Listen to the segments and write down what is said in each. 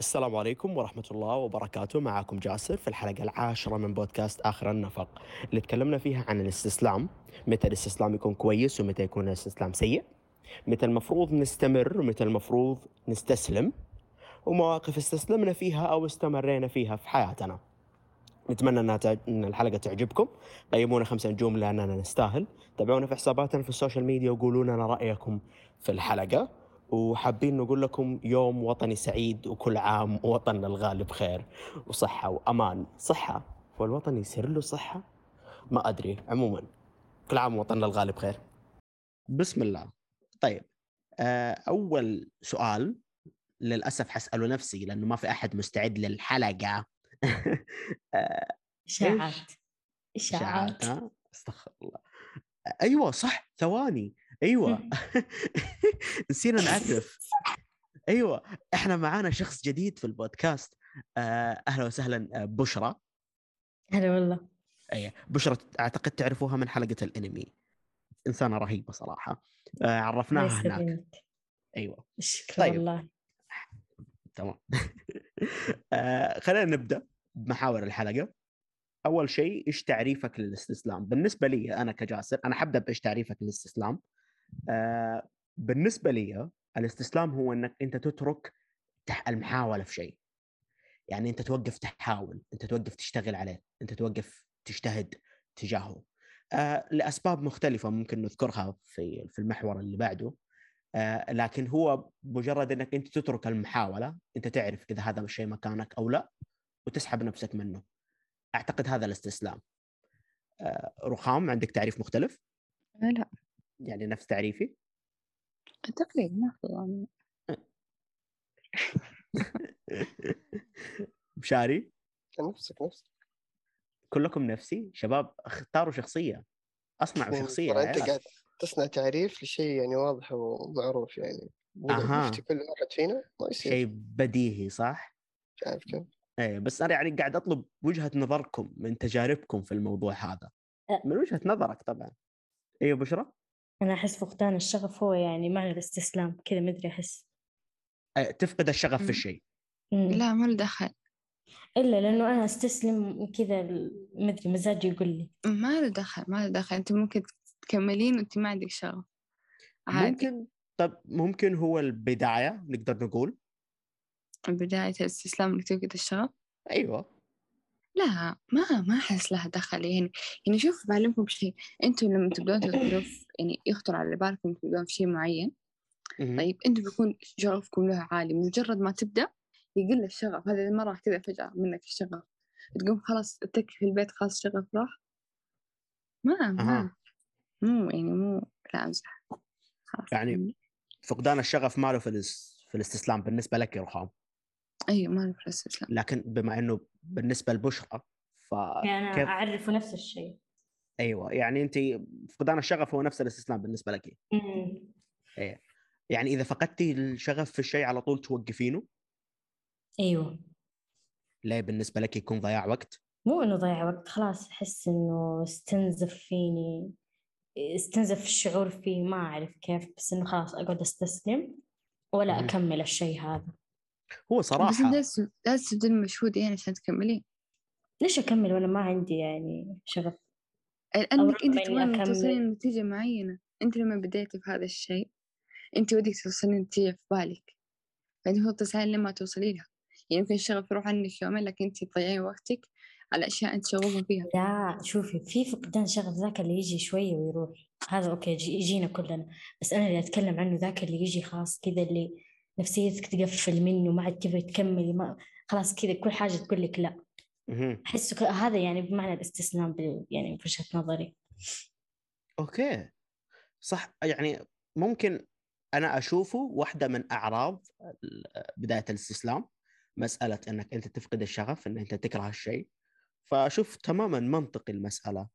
السلام عليكم ورحمة الله وبركاته. معكم جاسر في الحلقة العاشرة من بودكاست آخر النفق. اللي تكلمنا فيها عن الاستسلام متى الاستسلام يكون كويس ومتى يكون الاستسلام سيء متى المفروض نستمر ومتى المفروض نستسلم ومواقف استسلمنا فيها أو استمرينا فيها في حياتنا. نتمنى أنها تعج... إن الحلقة تعجبكم. قيمونا خمسة نجوم لأننا نستاهل. تابعونا في حساباتنا في ال social media وقولوا لنا رأيكم في الحلقة. وحابين نقول لكم يوم وطني سعيد وكل عام وطننا الغالب خير وصحة وأمان. صحة. والوطن يصير له صحة؟ ما أدري. عموما كل عام وطننا الغالب خير. بسم الله. طيب آه، أول سؤال للأسف حسأله نفسي لأنه ما في أحد مستعد للحلقة. آه، إشاعات؟ إشاعات؟ أستغفر الله. أيوه صح. ثواني. أيوه. نسينا نعرف. أيوه. إحنا معانا شخص جديد في البودكاست. آه، أهلا وسهلا آه، بشرى. هلا والله. أي بشرى أعتقد تعرفوها من حلقة الأنمي. إنسانة رهيبة صراحة. آه، الله عرفناها هناك. يسلمك. أيوه. شكرا طيب. والله. تمام. خلينا نبدأ بمحاور الحلقة. أول شيء إيش تعريفك للاستسلام؟ بالنسبة لي أنا كجاسر أنا حبدا بإيش تعريفك للاستسلام. آه بالنسبة لي الاستسلام هو إنك أنت تترك المحاولة في شيء. يعني أنت توقف تحاول أنت توقف تشتغل عليه أنت توقف تجتهد تجاهه. آه لأسباب مختلفة ممكن نذكرها في في المحور اللي بعده. آه لكن هو مجرد إنك أنت تترك المحاولة أنت تعرف إذا هذا الشيء مكانك أو لا وتسحب نفسك منه. أعتقد هذا الاستسلام. آه رخام عندك تعريف مختلف؟ لا. يعني نفس تعريفي؟ تقريبا ما في يعني. بشاري نفسك نفسك. كلكم نفسي؟ شباب اختاروا شخصية. اصنعوا يعني ترى يا انت. قاعد تصنع تعريف لشيء يعني واضح ومعروف يعني. أها. كل واحد فينا ما يصير. شيء بديهي صح؟ مش عارف كيف. إيه بس أنا يعني قاعد أطلب وجهة نظركم من تجاربكم في الموضوع هذا. أه. من وجهة نظرك طبعا. أيوه بشرى؟ أنا أحس فقدان الشغف هو يعني معنى الاستسلام كذا ما أدري أحس. تفقد الشغف في. الشيء. لا ما له دخل. إلا لأنه أنا أستسلم كذا ما أدري مزاجي يقول لي. ما له دخل ما له دخل. انت ممكن تكملين وانت ما عندك شغف. عادي. ممكن طب ممكن هو البداية نقدر نقول؟ بداية الاستسلام إنك تفقد الشغف؟ أيوه. لا ما ما أحس لها دخل يعني. يعني شوف بعلمكم شيء أنتوا لما تبدون تفكروا في يعني يخطر على بالكم تبدون في شيء معين. طيب أنتوا بيكون شغفكم له عالي. مجرد ما تبدأ يقل الشغف. هذا ما راح كذا فجأة منك الشغف. تقوم خلاص تتكي في البيت خلاص شغف راح. ما ما. أها. مو يعني مو لا امزح خلاص يعني فقدان الشغف ماله في الاس... في الاستسلام بالنسبة لك يا رخام أيوه ما نفس الاستسلام. لكن بما إنه بالنسبة لبشرى ف يعني أنا كيف؟ أعرفه نفس الشيء. أيوه يعني انت فقدان الشغف هو نفس الاستسلام بالنسبة لك. مم. يعني إذا فقدتي الشغف في الشيء على طول توقفينه؟ أيوه. ليه بالنسبة لك يكون ضياع وقت؟ مو إنه ضيع وقت خلاص أحس إنه استنزف فيني استنزف الشعور فيه ما أعرف كيف بس إنه خلاص أقعد أستسلم ولا. أكمل الشيء هذا. هو بس صراحة انت لازم لازم مجهود يعني عشان تكملين ليش أكمل وأنا ما عندي يعني شغف؟ لانك أنت تبغين. توصلين لنتيجة معينة. أنت لما بديتي في هذا الشيء أنت ودك توصلين نتيجة في بالك. فانت المفروض تسعين لما توصلي لها. يعني يمكن الشغف يروح عنك يومين لكن أنت تضيعين وقتك على أشياء أنت شغوفة فيها. لا شوفي في فقدان شغف ذاك اللي يجي شوية ويروح. هذا أوكي يجي يجينا كلنا. بس أنا اللي أتكلم عنه ذاك اللي يجي خلاص كذا اللي نفسيتك تقفل منه ما عاد تبغي تكملي ما خلاص كذا كل حاجة تقول لك لا. ك- هذا يعني بمعنى الاستسلام بال يعني في وجهة نظري. أوكي. صح. يعني ممكن أنا أشوفه واحدة من أعراض بداية الاستسلام مسألة إنك أنت تفقد الشغف إن أنت تكره الشيء. فأشوف تماما منطقي المسألة.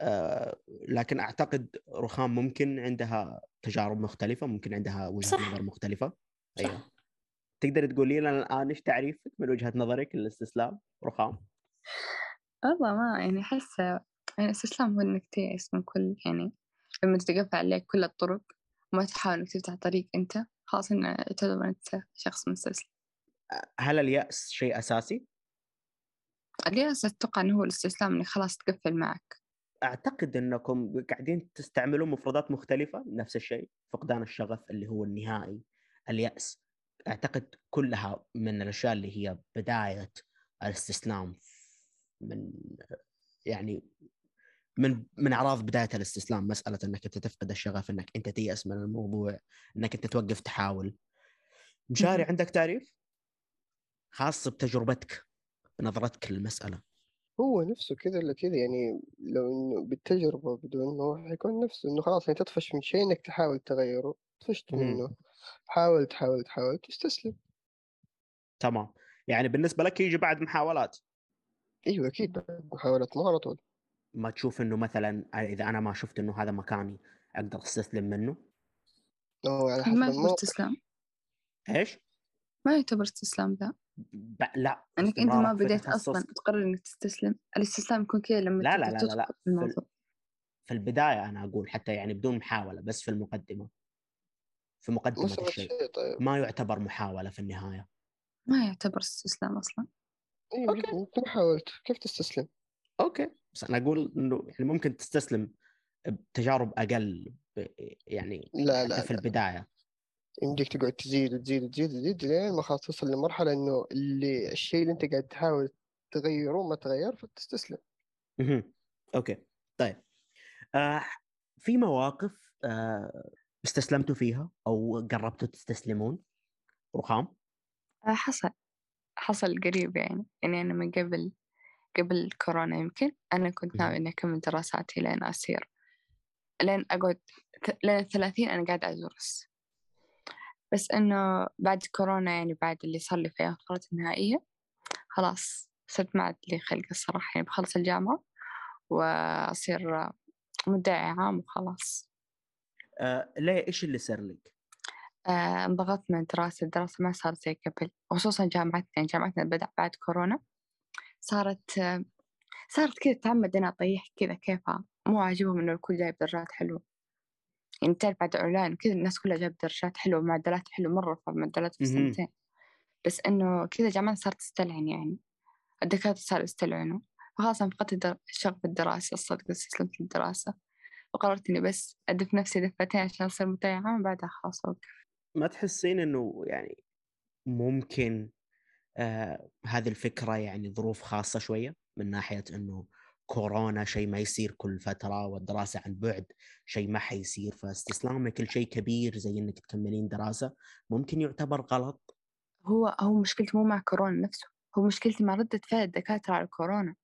آه لكن أعتقد رخام ممكن عندها تجارب مختلفة ممكن عندها وجهه. نظر مختلفة. صح. أيوه. تقدر تقولي لنا الآن إيش تعريفك من وجهة نظرك للاستسلام؟ رخام. والله ما يعني أحس يعني الاستسلام هو إنك تيأس من كل يعني لما تتقفل عليك كل الطرق وما تحاول إنك تفتح طريق أنت خلاص إن تعتبر أنت شخص مستسلم. هل اليأس شيء أساسي؟ اليأس أتوقع إنه هو الاستسلام إنك خلاص تقفل معك. أعتقد أنكم قاعدين تستعملون مفردات مختلفة نفس الشيء فقدان الشغف اللي هو النهائي. اليأس. أعتقد كلها من الأشياء اللي هي بداية الاستسلام من يعني من من أعراض بداية الاستسلام. مسألة إنك أنت تفقد الشغف إنك أنت تيأس من الموضوع إنك أنت توقف تحاول. مشاري. عندك تعريف؟ خاص بتجربتك بنظرتك للمسألة. هو نفسه كذا ولا كذا يعني لو إنه بالتجربة بدون هو حيكون نفسه إنه خلاص يعني تطفش من شيء إنك تحاول تغيره. طفشت. منه. حاول تحاول تحاول تستسلم تمام. يعني بالنسبة لك يجي بعد محاولات؟ أيوة أكيد بعد محاولات مو على طول. ما تشوف إنه مثلا إذا أنا ما شفت إنه هذا مكاني أقدر أستسلم منه؟ هو على حسب ما يعتبر استسلام. إيش؟ ما يعتبر استسلام ذا. ب... لا انك أنت ما بديت أصلا. تقرر إنك تستسلم. الاستسلام يكون كذا لما لا، لا، لا، لا، لا. في الموضوع. في البداية أنا أقول حتى يعني بدون محاولة بس في المقدمة. في سوى الشيء. شيء طيب. ما يعتبر محاولة في النهاية. ما يعتبر استسلام أصلا. أيوة okay. أنت ما حاولت كيف تستسلم؟ أوكي. بس أنا أقول إنه يعني ممكن تستسلم بتجارب أقل ب- يعني لا حتى لا في لا. البداية. يمديك تقعد تزيد وتزيد وتزيد وتزيد لين ما خلاص توصل لمرحلة إنه اللي الشيء اللي أنت قاعد تحاول تغيره ما تغير فتستسلم. مهم. okay. طيب. آه في مواقف آه استسلمتوا فيها أو قربتوا تستسلمون؟ رخام. آه، حصل. حصل قريب يعني يعني أنا من قبل قبل كورونا يمكن أنا كنت. ناوي إني أكمل دراساتي لين أصير لين أقعد لين الثلاثين أنا قاعدة أدرس. بس إنه بعد كورونا يعني بعد اللي صار لي في الفترة النهائية خلاص صرت ما عاد لي خلق الصراحة يعني بخلص الجامعة وأصير مدعي عام وخلاص. آه ليه إيش اللي صار لك؟ آه، انضغطت من الدراسة الدراسة ما صارت زي قبل وخصوصا جامعتنا يعني جامعتنا بدأ بعد كورونا صارت آه، صارت كذا تعمد أنا أطيح كذا كيفها. مو عاجبهم إنه الكل جايب درجات حلوة. يعني تعرف بعد أونلاين كذا الناس كلها جايب درجات حلوة ومعدلات حلوة مرة معدلات في مهم. السنتين. بس إنه كذا جامعتنا صارت تستلعن يعني. الدكاترة صاروا يستلعنوا. فخلاص أنا فقدت الشغف بالدراسة الصدق استسلمت للدراسة. وقررت إني بس أدف نفسي دفتين عشان أصير متابعة عام وبعدها خلاص أوقف ما تحسين إنه يعني ممكن آه هذه الفكرة يعني ظروف خاصة شوية؟ من ناحية إنه كورونا شيء ما يصير كل فترة والدراسة عن بعد شيء ما حيصير فاستسلامك لشيء كبير زي إنك تكملين دراسة ممكن يعتبر غلط؟ هو هو مشكلتي مو مع كورونا نفسه هو مشكلتي مع ردة فعل الدكاترة على الكورونا.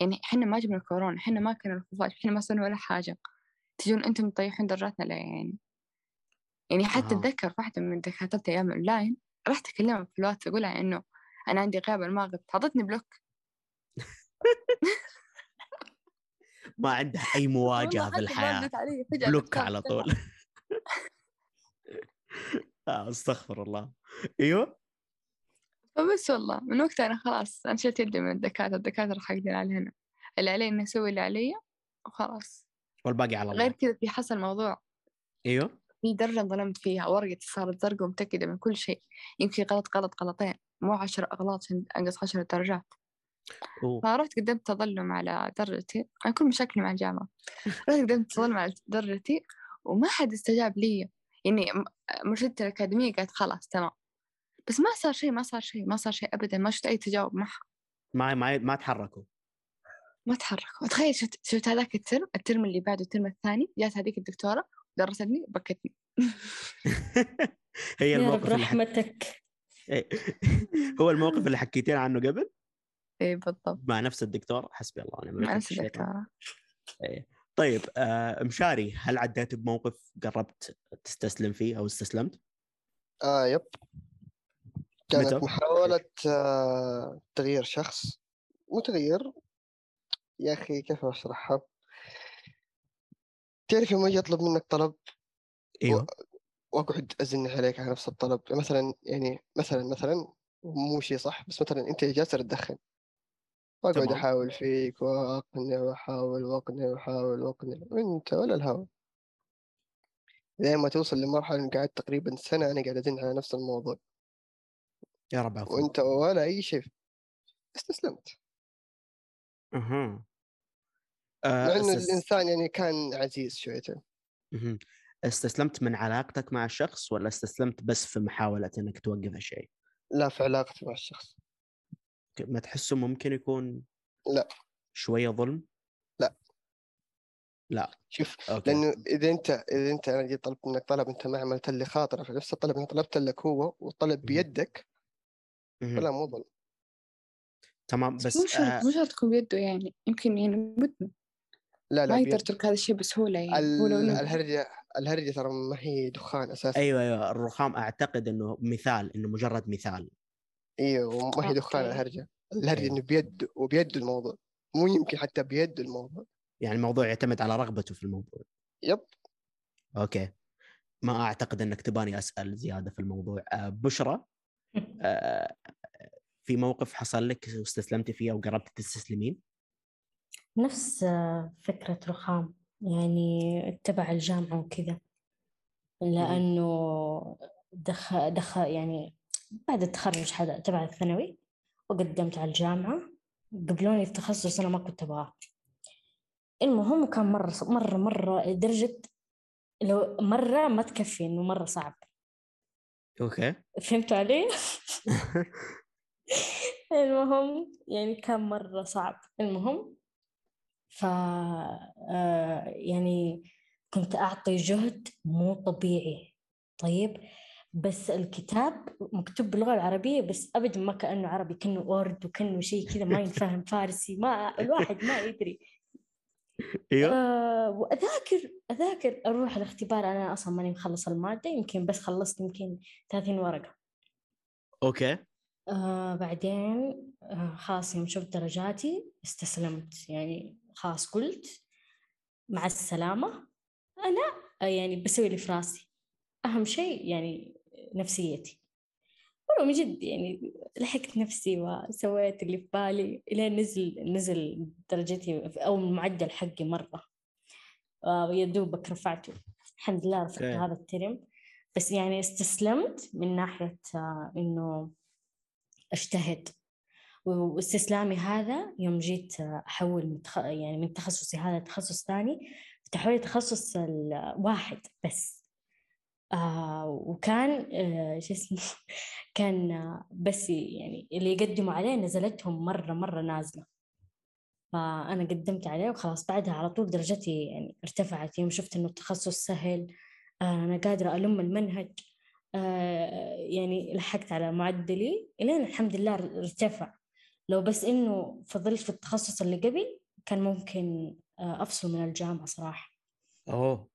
يعني إحنا ما جبنا كورونا إحنا ما كنا الخفاش إحنا ما صرنا ولا حاجة. تجون أنتم مطيحين درجاتنا ليه يعني؟ يعني حتى أها. أتذكر واحدة من دكاترتي أيام اونلاين رحت اكلمها في الواتس اقولها إنه أنا عندي غياب ما غبت حطتني block. ما عنده أي مواجهة والله في فجأة block على. طول. آه استغفر الله. أيوه. فبس والله من وقتها أنا خلاص انشلت يدي من الدكاترة الدكاترة حقدين علينا. اللي علي اني أسوي اللي علي وخلاص. والباقي على غير الله كذا في حصل موضوع إيوه. في درجة ظلمت فيها ورقتي صارت زرقاء ومتأكدة من كل شيء. يمكن غلط غلط غلطين مو عشر أغلاط عشان أنقص عشر درجات. أوه. فرحت قدمت تظلم على درجتي أنا كل مشاكلي مع الجامعة. رحت قدمت تظلم على درجتي وما حد استجاب لي. يعني مرشدتي الأكاديمية قالت خلاص تمام. بس ما صار شيء ما صار شيء ما صار شيء أبدا ما شفت أي تجاوب معها. ما ما ما تحركوا. ما تحركوا تخيل شفت شفت هذاك الترم الترم اللي بعده الترم الثاني جات هذيك الدكتورة درستني بكتني هي يا الموقف اللي حك... رحمتك إيه. هو الموقف اللي حكيتين عنه قبل إيه بالضبط مع نفس الدكتور حسبي الله ونعم الوكيل نفس في الشيطان. الدكتورة إيه. طيب آه مشاري هل عديت بموقف قربت تستسلم فيه أو استسلمت؟ آه يب كانت متى؟ محاولة آه تغيير شخص مو تغيير يا أخي كيف أشرحها؟ تعرف يوم أجي أطلب منك طلب أيوه. وأقعد أزن عليك على نفس الطلب مثلا يعني مثلا مثلا مو شيء صح بس مثلا أنت جالس تدخن. وأقعد تمام. أحاول فيك وأقنع وأحاول وأقنع وأحاول وأقنع. وأنت ولا الهوى لين ما توصل لمرحلة إن قعدت تقريبا سنة أنا قاعد أزن على نفس الموضوع. يا رب عفو وأنت ولا أي شيء. استسلمت. أها مع آه، إنه الإنسان يعني كان عزيز شويتين مهم. استسلمت من علاقتك مع الشخص ولا استسلمت بس في محاولة إنك توقف هالشيء؟ لا في علاقتي مع الشخص ما تحسه ممكن يكون لا. شوية ظلم؟ لا. لا شوف أوكي لأنه إذا أنت إذا أنت أنا جيت طلبت منك طلب أنت ما عملت لي خاطرة في نفس الطلب أنا طلبت لك هو والطلب مهم. بيدك. فلا مو ظلم تمام بس مو شرط آه مو شرط تكون بيده يعني يمكن يعني مدمن. لا لا ما يقدر يترك هذا الشيء بسهولة يعني ال- الهرجة الهرجة ترى ما هي دخان أساسا. أيوه أيوه الرخام أعتقد إنه مثال إنه مجرد مثال. أيوه ما هي دخان. الهرجة. الهرجة أيوة. إنه بيد وبيد الموضوع. مو يمكن حتى بيد الموضوع. يعني الموضوع يعتمد على رغبته في الموضوع. يب. أوكي. ما أعتقد إنك تباني أسأل زيادة في الموضوع. آه بشرى في موقف حصل لك واستسلمتي فيه أو قربت تستسلمين؟ نفس فكرة رخام يعني تبع الجامعة وكذا لأنه دخ دخ يعني بعد التخرج حدا تبع الثانوي وقدمت على الجامعة قبلوني في تخصص أنا ما كنت أبغاه المهم كان مرة مرة مرة لدرجة لو مرة ما تكفي إنه مرة صعب أوكي فهمتوا علي؟ المهم يعني كان مرة صعب. المهم ف آه، يعني كنت أعطي جهد مو طبيعي. طيب بس الكتاب مكتوب باللغة العربية بس أبدا ما كأنه عربي كأنه أورد وكأنه شيء كذا ما ينفهم فارسي. ما الواحد ما يدري. أيوه. آه وأذاكر أذاكر. أروح الاختبار. أنا أصلا ماني مخلص المادة يمكن بس خلصت يمكن 30 ورقة. أوكي. آه بعدين آه خلاص يوم شفت درجاتي استسلمت. يعني خلاص قلت مع السلامة أنا آه يعني بسوي اللي في راسي. أهم شيء يعني نفسيتي. والله من جد يعني لحقت نفسي وسويت اللي في بالي إلين نزل نزل درجتي أو المعدل حقي مرة. آه يا دوبك رفعته. الحمد لله رفعت. هذا الترم. بس يعني استسلمت من ناحية إنه أجتهد. واستسلامي هذا يوم جيت تخ... يعني من تخصصي هذا تخصص ثاني تحولي تخصص واحد بس. آه وكان آه شو اسمه؟ كان آه، بس يعني اللي يقدموا عليه نزلتهم مرة مرة نازلة. فأنا قدمت عليه وخلاص بعدها على طول درجتي يعني ارتفعت. يوم شفت إنه التخصص سهل آه أنا قادرة ألم المنهج آه يعني لحقت على معدلي إلين الحمد لله ارتفع. لو بس إنه فضلت في التخصص اللي قبل كان ممكن آه أفصل من الجامعة صراحة. أوه.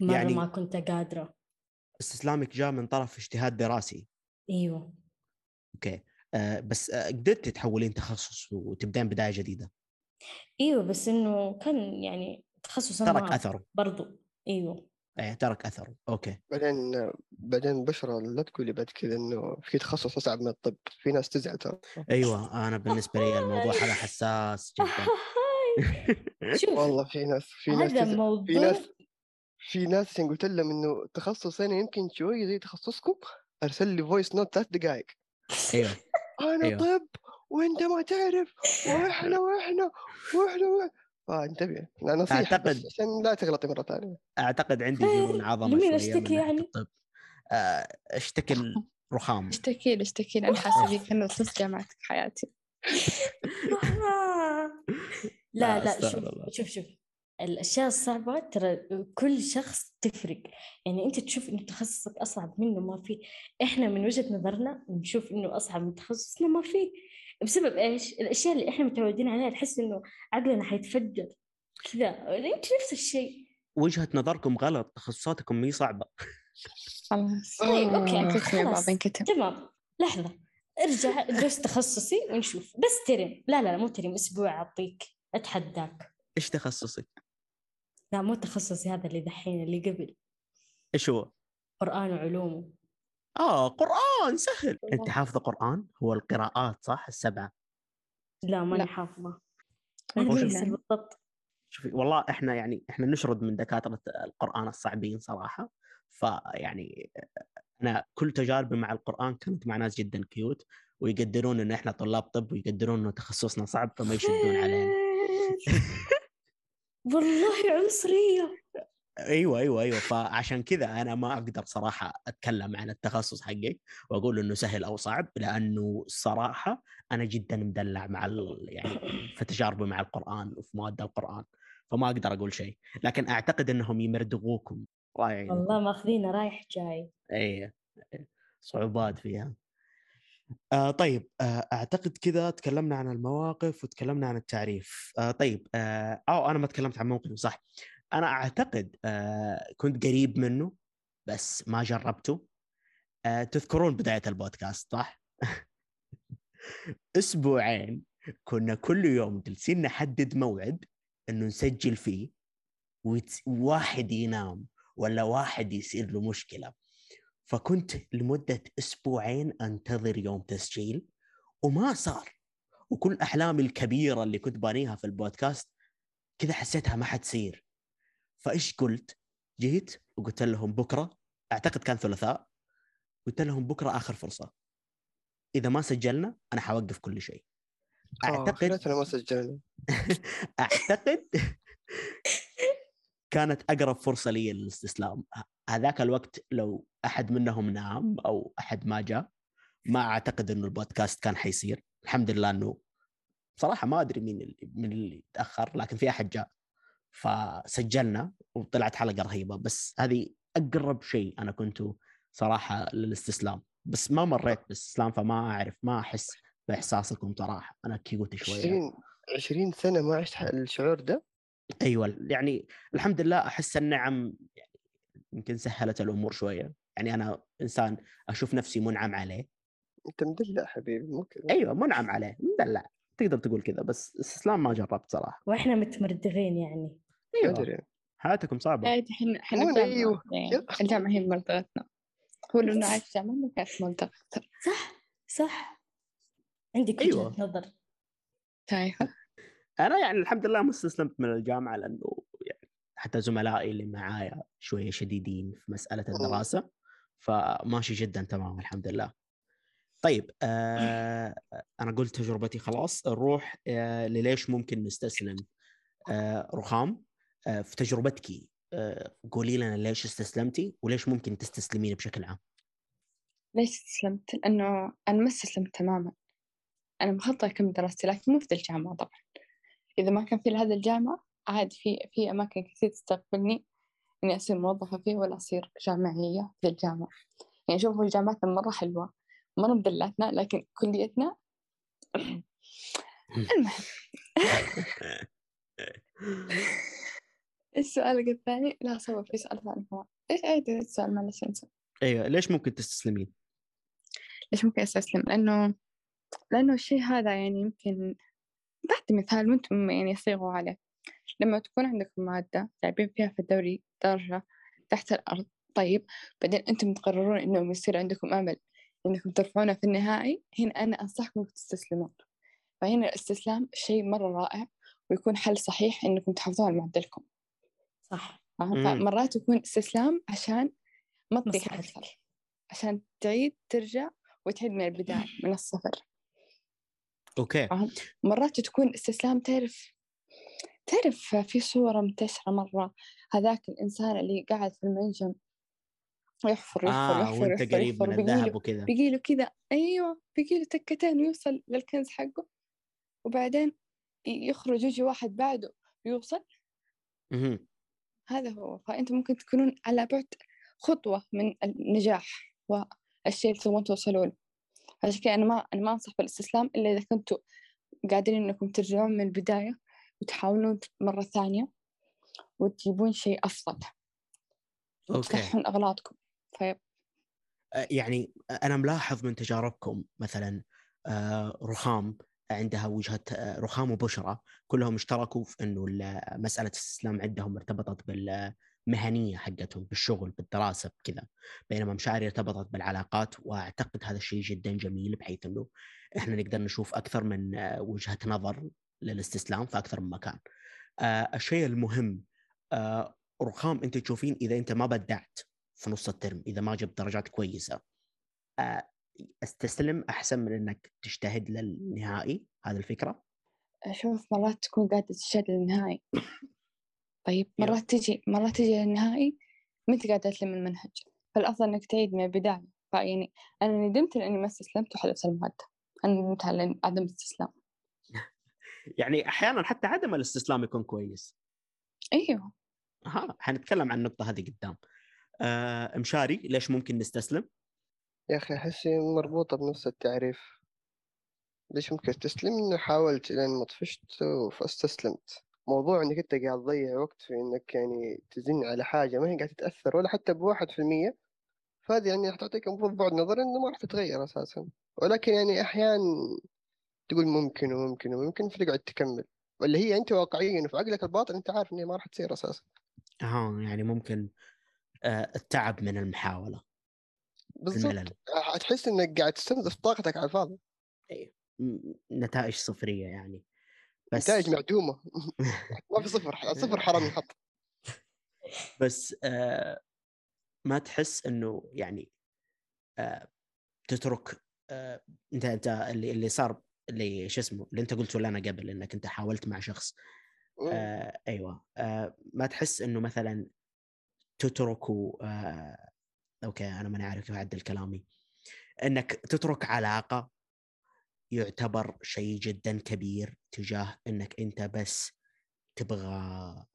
مرة يعني- ما كنت قادرة. استسلامك جاء من طرف اجتهاد دراسي. أيوه. okay. آه بس آه قدرت تحولين تخصص وتبدين بداية جديدة؟ إيوه بس إنه كان يعني تخصص ترك أثره. برضو. إيوه. إيه ترك أثره. okay. بعدين بعدين بشرى لا تقولي بعد كذا إنه في تخصص أصعب من الطب في ناس تزعل ترى. أيوه أنا بالنسبة لي الموضوع هذا حساس جدا. شوف والله في ناس في ناس هذا. موضوع في ناس في ناس عشان قلت لهم إنه تخصص أنا يمكن شوية زي تخصصكم أرسل لي voice note ثلاث دقائق أيوه. أنا أيوه. طب وأنت ما تعرف وإحنا وإحنا وإحنا وإحنا. فانتبه لا نصيحة بس أعتقد- عشان لا تغلطي مرة ثانية. أعتقد عندي جنون عظمه لمين ناحيه يعني؟ الطب. آه، أشتكي الرخام أشتكي لي أشتكي لي أنا حاسة فيك أنا رصصت جامعتك حياتي. لا لا، شوف. شوف شوف. الأشياء الصعبة ترى كل شخص تفرق. يعني أنت تشوف إنه تخصصك أصعب منه ما في. إحنا من وجهة نظرنا نشوف إنه أصعب من تخصصنا ما في. بسبب إيش؟ الأشياء اللي إحنا متعودين عليها تحس إنه عقلنا حيتفجر كذا. أنت نفس الشيء. وجهة نظركم غلط تخصصاتكم مي صعبة. خلاص. طيب انكتم يا خلاص. تمام. لحظة. ارجع درس تخصصي ونشوف. بس ترم لا لا لا مو ترم أسبوع أعطيك. أتحداك. إيش تخصصك؟ لا مو تخصصي هذا اللي دحين اللي قبل. إيش هو؟ قرآن وعلومه آه قرآن سهل. أنت حافظه قرآن؟ هو القراءات صح؟ السبعة. لا ماني أدري بالضبط. شوفي والله إحنا يعني إحنا نشرد من دكاترة القرآن الصعبين صراحة. فيعني أنا كل تجاربي مع القرآن كانت مع ناس جدا كيوت ويقدرون إن إحنا طلاب طب ويقدرون إنه تخصصنا صعب فما يشدون علينا. والله عنصرية أيوه أيوه أيوه. فعشان كذا أنا ما أقدر صراحة أتكلم عن التخصص حقي وأقول إنه سهل أو صعب لأنه الصراحه أنا جدا مدلع مع ال... يعني في تجاربي مع القرآن وفي مواد القرآن فما أقدر أقول شيء. لكن أعتقد إنهم يمردغوكم الله يعينكم والله ماخذينه رايح جاي. إيه صعوبات فيها. آه طيب آه أعتقد كذا تكلمنا عن المواقف وتكلمنا عن التعريف. آه طيب آه أو أنا ما تكلمت عن موقف صح. أنا أعتقد آه كنت قريب منه بس ما جربته. آه تذكرون بداية البودكاست صح؟ أسبوعين كنا كل يوم جالسين نحدد موعد إنه نسجل فيه وواحد ينام ولا واحد يصير له مشكلة. فكنت لمدة أسبوعين أنتظر يوم تسجيل وما صار. وكل أحلامي الكبيرة اللي كنت بانيها في البودكاست كذا حسيتها ما حتصير. فايش قلت؟ جيت وقلت لهم بكرة أعتقد كان ثلاثاء قلت لهم بكرة آخر فرصة. إذا ما سجلنا أنا حوقف كل شيء. آه، أعتقد خليتنا ما سجلنا. أعتقد كانت أقرب فرصة لي للاستسلام. هذاك الوقت لو أحد منهم نام أو أحد ما جاء ما أعتقد إنه البودكاست كان حيصير. الحمد لله إنه صراحة ما أدري مين اللي من اللي تأخر لكن في أحد جاء. فسجلنا وطلعت حلقة رهيبة. بس هذه أقرب شيء أنا كنت صراحة للاستسلام. بس ما مريت بالاستسلام فما أعرف ما أحس بإحساسكم صراحة. أنا كيوت شوية. 20 20 سنة ما عشت الشعور ده؟ أيوه. يعني الحمد لله أحس النعم يمكن سهلت الأمور شوية. يعني أنا إنسان أشوف نفسي منعم عليه. انت مدلع حبيبي كذا أيوه منعم عليه. مدلع تقدر تقول كذا بس استسلام ما جربت صراحة. وإحنا متمردغين يعني. أيوه. حياتكم صعبة. عادي إحنا إحنا. يعني يلا. الجامعة هي مرضغتنا هو لو عايش الجامعة ما كانت أكثر صح صح. عندك أيوة. وجهة نظر. شايفة أنا يعني الحمد لله ما استسلمت من الجامعة لأنه يعني حتى زملائي اللي معايا شوية شديدين في مسألة الدراسة فماشي جدا تمام الحمد لله. طيب آه أنا قلت تجربتي خلاص. نروح آه لليش ممكن نستسلم؟ آه رخام آه في تجربتك آه قولي لنا ليش استسلمتي وليش ممكن تستسلمين بشكل عام؟ ليش استسلمت؟ لأنه أنا ما استسلمت تماما. أنا مخططة أكمل دراستي لكن مو في ذا الجامعة طبعا. إذا ما كان في هذا الجامعة عادي في في أماكن كثير تستقبلني إني أصير موظفة فيه ولا أصير جامعية في الجامعة. يعني شوفوا جامعتنا مرة مرة مدلعتنا لكن كليتنا المهم إيش سؤالك الثاني؟ لا صور في سؤال ثاني كمان إيش عيد السؤال معلش أنسى أيوه ليش ممكن تستسلمين؟ ليش ممكن أستسلم؟ لأنه لأنه الشيء هذا يعني يمكن بعطي مثال وأنتم يعني صيغوا عليه لما تكون عندكم مادة جايبين فيها في الدوري درجة تحت الأرض طيب بعدين أنتم تقررون إنه يصير عندكم أمل إنكم ترفعونه في النهائي هنا أنا أنصحكم تستسلمون. فهنا الاستسلام شيء مرة رائع ويكون حل صحيح إنكم تحافظون على معدلكم. صح. فمرات يكون استسلام عشان ما تطيح. أكثر عشان تعيد ترجع وتعيد من البداية من الصفر. أوكي. مرات تكون استسلام تعرف تعرف في صورة منتشرة مرة هذاك الإنسان اللي قاعد في المنجم يحفر يحفر آه يحفر وأنت يحفر قريب يحفر من الذهب وكذا بيجيله كذا أيوة بيجيله تكتين ويوصل للكنز حقه وبعدين يخرج يجي واحد بعده يوصل. مهم. هذا هو. فأنت ممكن تكونون على بعد خطوة من النجاح والشيء اللي تبغون توصلوا له عشان كذا أنا ما أنا ما أنصح بالإستسلام إلا إذا كنتوا قادرين إنكم ترجعون من البداية وتحاولون مرة ثانية وتجيبون شيء أفضل. أوكي. وتصلحون أغلاطكم. طيب آه، يعني أنا ملاحظ من تجاربكم مثلا آه، رخام عندها وجهة آه، رخام وبشرى كلهم اشتركوا في إنه ال- مسألة الاستسلام عندهم ارتبطت بالمهنية حقتهم بالشغل بالدراسة بكذا بينما مشاعري ارتبطت بالعلاقات وأعتقد هذا الشيء جدا جميل بحيث إنه إحنا نقدر نشوف أكثر من وجهة نظر للاستسلام في أكثر من مكان. الشيء المهم رخام انت تشوفين إذا أنت ما بدعت في نص الترم إذا ما جبت درجات كويسة. آه، استسلم أحسن من إنك تجتهد للنهائي؟ هذه الفكرة؟ أشوف مرات تكون قاعدة تجتهد للنهائي. طيب. مرات تجي مرات تجي للنهائي ما أنت قاعدة تلم المنهج. فالأفضل إنك تعيد من البداية. فيعني أنا ندمت لأني ما استسلمت وحذفت المادة. أنا ندمت على عدم الاستسلام. يعني أحيانا حتى عدم الاستسلام يكون كويس. أيوه. ها حنتكلم عن النقطة هذه قدام. آه مشاري ليش ممكن نستسلم؟ يا أخي أحس مربوطة بنفس التعريف. ليش ممكن تستسلم؟ إنه حاولت لين ما طفشت فاستسلمت. موضوع إنك أنت قاعد تضيع وقت في إنك يعني تزن على حاجة ما هي قاعدة تتأثر ولا حتى بواحد في المية فهذه يعني حتعطيك المفروض بعد نظر إنه ما راح تتغير أساسا. ولكن يعني أحيانا تقول ممكن وممكن وممكن فتقعد تكمل. ولا هي أنت واقعيا وفي عقلك الباطن أنت عارف إن هي ما راح تصير أساسا. ها يعني ممكن التعب من المحاولة بالضبط. الملل. تحس إنك قاعد تستنزف طاقتك على الفاضي. نتائج صفرية يعني. بس نتائج معدومة. ما في صفر صفر حرام ينحط بس آه ما تحس إنه يعني آه تترك آه أنت أنت اللي اللي صار اللي شو اسمه اللي أنت قلته لنا قبل إنك أنت حاولت مع شخص. آه أيوه. آه ما تحس إنه مثلا تتركوا آه أوكي أنا ماني عارف كيف أعدل كلامي. إنك تترك علاقة يعتبر شيء جدا كبير تجاه إنك أنت بس تبغى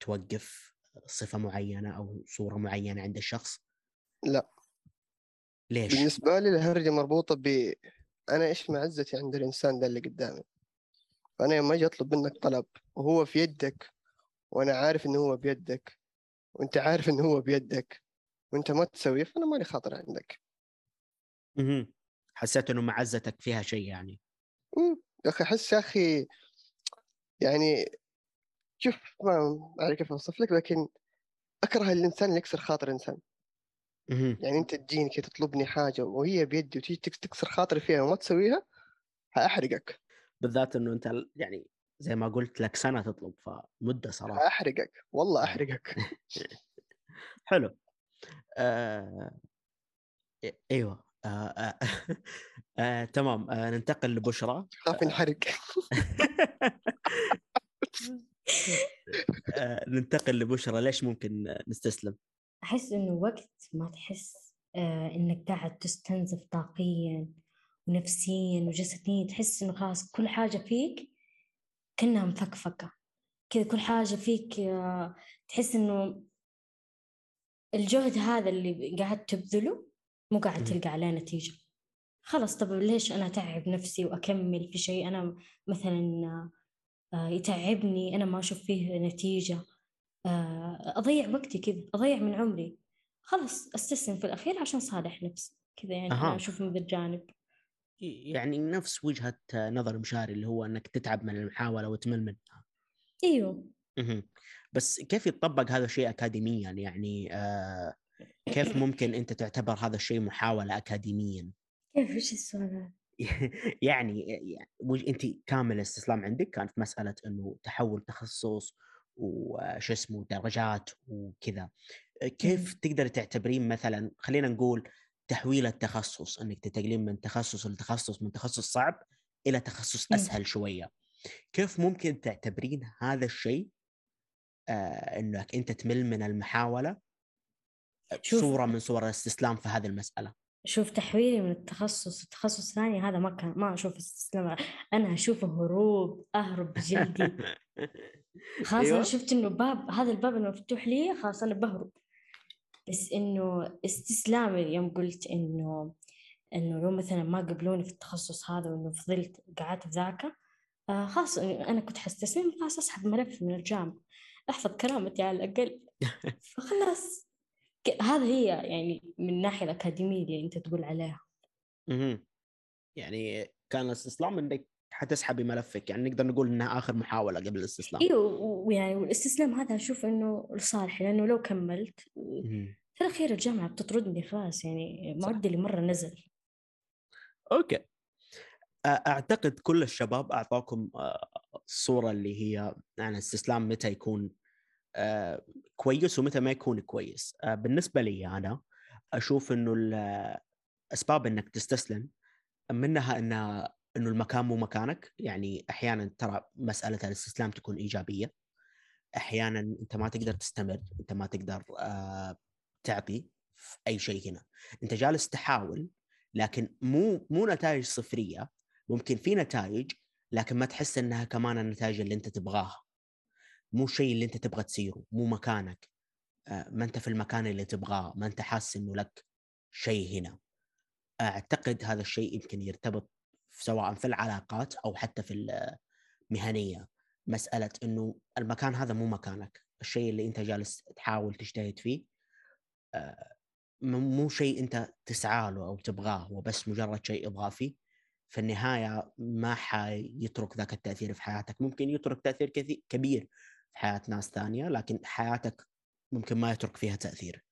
توقف صفة معينة أو صورة معينة عند الشخص؟ لا. ليش؟ بالنسبة لي الهرجة مربوطة ب أنا إيش معزتي عند الإنسان ده اللي قدامي. فأنا لما أجي أطلب منك طلب وهو في يدك وأنا عارف إنه هو بيدك وأنت عارف إنه هو بيدك وأنت ما تسويه فأنا مالي خاطر عندك مهم. حسيت إنه معزتك فيها شيء يعني مم. يا أخي أحس يا أخي يعني شوف ما أعرف كيف أوصف لك لكن أكره الإنسان اللي يكسر خاطر إنسان مهم. يعني أنت تجيني كي تطلبني حاجة وهي بيدي وتيجي تكس- تكسر خاطري فيها وما تسويها حأحرقك بالذات إنه أنت يعني زي ما قلت لك سنة تطلب فمدة صراحة. حأحرقك والله آه. أحرقك. حلو. آه... أيوه. آه... آه... آه... تمام. آه... ننتقل لبشرى. خاف ينحرق. آه... ننتقل لبشرى. ليش ممكن نستسلم؟ أحس إنه وقت ما تحس آه إنك قاعد تستنزف طاقيا ونفسيا وجسديا تحس إنه خلاص كل حاجة فيك كأنها مفكفكة. كذا كل حاجة فيك آه تحس إنه الجهد هذا اللي قاعد تبذله مو قاعد. تلقى عليه نتيجة. خلاص طب ليش أنا أتعب نفسي وأكمل في شيء؟ أنا مثلا آه، يتعبني أنا ما أشوف فيه نتيجة. آه، أضيع وقتي كذا أضيع من عمري. خلاص أستسلم في الأخير عشان صالح نفسي. كذا يعني. أنا أشوف من ذا الجانب يعني نفس وجهة نظر مشاري اللي هو إنك تتعب من المحاولة وتمل منها مهم. بس كيف يتطبق هذا الشيء اكاديميا يعني آه كيف ممكن أنت تعتبر هذا الشيء محاولة اكاديميا كيف إيش السؤال؟ يعني يعني أنت كامل الاستسلام عندك كان في مسألة إنه تحول تخصص وش اسمه درجات وكذا كيف مم. تقدر تعتبرين مثلا خلينا نقول تحويل التخصص إنك تنتقلين من تخصص لتخصص من تخصص صعب إلى تخصص مم. أسهل شوية. كيف ممكن تعتبرين هذا الشيء آه إنك أنت تمل من المحاولة؟ شوف- صورة من صور الاستسلام في هذه المسألة. شوف تحويلي من التخصص لتخصص ثاني هذا ما كان ما أشوف استسلام. أنا أشوفه هروب أهرب بجلدي خلاص أيوة. أنا شفت إنه باب هذا الباب إنه مفتوح لي خلاص أنا بهرب. بس إنه استسلامي يوم قلت إنه إنه لو مثلا ما قبلوني في التخصص هذا وإنه فضلت قعدت ذاك آه خلاص أنا كنت حستسلم خلاص أسحب ملف من الجامعة أحفظ كرامتي على الأقل فخلاص هذا هي يعني من الناحية الأكاديمية اللي أنت تقول عليها مهم. يعني كان الاستسلام إنك حتسحبي ملفك يعني نقدر نقول إنها آخر محاولة قبل الاستسلام إيوه ويعني والاستسلام هذا أشوف إنه لصالحي لأنه لو كملت. في الاخير الجامعة بتطردني خلاص يعني. معدلي مرة نزل. أوكي. أ- أعتقد كل الشباب أعطاكم آه، الصورة اللي هي عن الاستسلام متى يكون كويس ومتى ما يكون كويس. بالنسبة لي أنا أشوف إنه الاسباب إنك تستسلم منها ان إنه المكان مو مكانك. يعني أحيانا ترى مسألة الاستسلام تكون إيجابية. أحيانا أنت ما تقدر تستمر أنت ما تقدر آه، تعطي في أي شيء هنا. أنت جالس تحاول لكن مو مو نتائج صفرية. ممكن في نتائج لكن ما تحس إنها كمان النتائج اللي أنت تبغاها. مو الشيء اللي أنت تبغى تصيره مو مكانك. آه، ما أنت في المكان اللي تبغاه ما أنت حاسس إنه لك شيء هنا. أعتقد هذا الشيء يمكن يرتبط سواء في العلاقات أو حتى في المهنية. مسألة إنه المكان هذا مو مكانك. الشيء اللي أنت جالس تحاول تجتهد فيه مو شيء انت تسعى له أو تبغاه هو بس مجرد شيء اضافي في النهاية ما حيترك ذاك التأثير في حياتك. ممكن يترك تأثير كبير في حياة ناس ثانية لكن حياتك ممكن ما يترك فيها تأثير.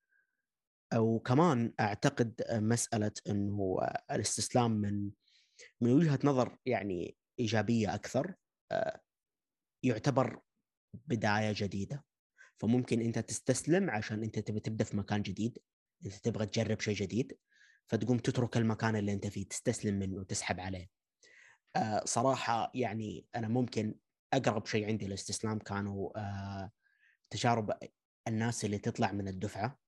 وكمان أعتقد مسألة إنه الاستسلام من من وجهة نظر يعني إيجابية أكثر آه، يعتبر بداية جديدة. فممكن أنت تستسلم عشان أنت تبي تبدأ في مكان جديد أنت تبغى تجرب شيء جديد فتقوم تترك المكان اللي أنت فيه تستسلم منه وتسحب عليه. آه صراحة يعني أنا ممكن أقرب شيء عندي للاستسلام كانوا آه تجارب الناس اللي تطلع من الدفعة.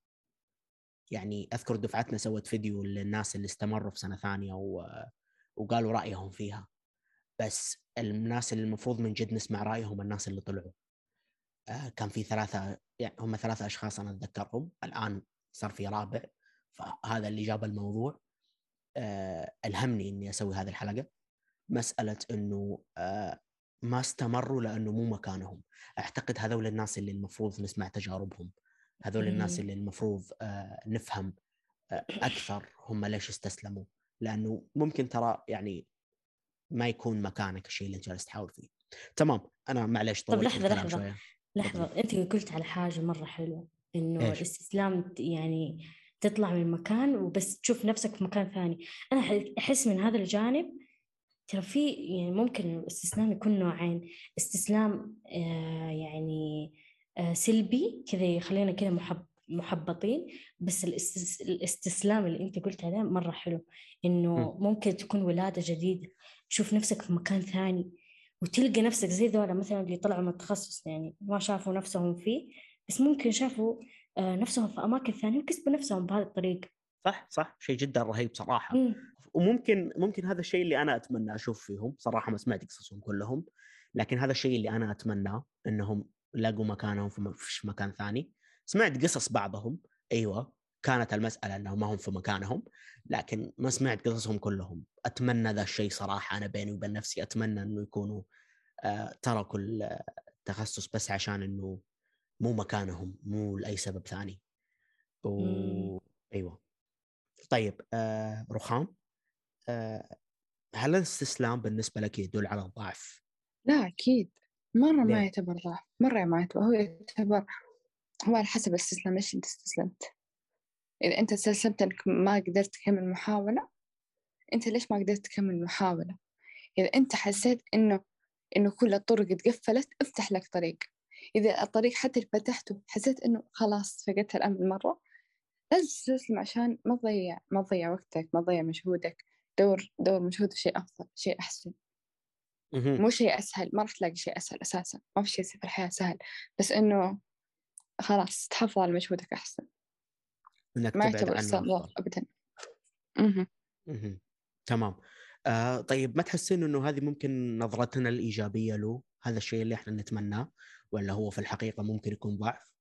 يعني أذكر دفعتنا سوت فيديو للناس اللي استمروا في سنة ثانية و... وقالوا رأيهم فيها. بس الناس اللي المفروض من جد نسمع رأيهم الناس اللي طلعوا. آه كان في ثلاثة يعني هم ثلاثة أشخاص أنا أتذكرهم. الآن صار في رابع فهذا اللي جاب الموضوع. آه ألهمني إني أسوي هذه الحلقة. مسألة إنه آه ما استمروا لأنه مو مكانهم. أعتقد هذول الناس اللي المفروض نسمع تجاربهم. هذول الناس اللي المفروض آه نفهم آه أكثر هم ليش استسلموا. لأنه ممكن ترى يعني ما يكون مكانك الشيء اللي أنت جالس تحاول فيه. تمام أنا معليش طب لحظة لحظة. لحظة أنت قلت على حاجة مرة حلوة إنه إيش؟ الاستسلام يعني تطلع من مكان وبس تشوف نفسك في مكان ثاني. أنا أحس من هذا الجانب ترى في يعني ممكن الاستسلام يكون نوعين. استسلام آه يعني آه سلبي كذا يخلينا كذا محب محبطين بس الاستسلام اللي أنت قلت عليه مرة حلو إنه ممكن تكون ولادة جديدة تشوف نفسك في مكان ثاني. وتلقى نفسك زي ذولا مثلا اللي طلعوا من التخصص يعني ما شافوا نفسهم فيه بس ممكن شافوا آه، نفسهم في أماكن ثانية وكسبوا نفسهم بهذه الطريقة. صح صح. شيء جدا رهيب صراحة. م. وممكن ممكن هذا الشيء اللي أنا أتمنى أشوف فيهم صراحة ما سمعت قصصهم كلهم لكن هذا الشيء اللي أنا اتمناه إنهم لقوا مكانهم في مكان ثاني. سمعت قصص بعضهم. أيوه. كانت المسألة إنهم ما هم في مكانهم لكن ما سمعت قصصهم كلهم. أتمنى ذا الشيء صراحة أنا بيني وبين نفسي أتمنى إنه يكونوا آه تركوا التخصص بس عشان إنه مو مكانهم مو لأي سبب ثاني. و... أيوه. طيب آه رخام آه هل الاستسلام بالنسبة لك يدل على الضعف؟ لا أكيد. مرة ليه؟ ما يعتبر ضعف. مرة ما يعتبر هو يعتبر هو على حسب الاستسلام ليش أنت استسلمت؟ إذا أنت استسلمت إنك ما قدرت تكمل محاولة أنت ليش ما قدرت تكمل محاولة؟ إذا أنت حسيت إنه إنه كل الطرق اتقفلت افتح لك طريق. إذا الطريق حتى اللي فتحته حسيت إنه خلاص فقدت الأمل مرة لازم تستسلم عشان ما تضيع ما تضيع وقتك ما تضيع مجهودك. دور دور مجهود في شيء أفضل شيء أحسن. مو شيء أسهل ما راح تلاقي شيء أسهل أساسا. ما في شيء في الحياة سهل. بس إنه خلاص تحافظ على مجهودك أحسن. إنك ما يعتبر أبدا. تمام. آه طيب ما تحسين إنه هذه ممكن نظرتنا الإيجابية له؟ هذا الشيء اللي إحنا نتمناه؟ ولا هو في الحقيقة ممكن يكون ضعف؟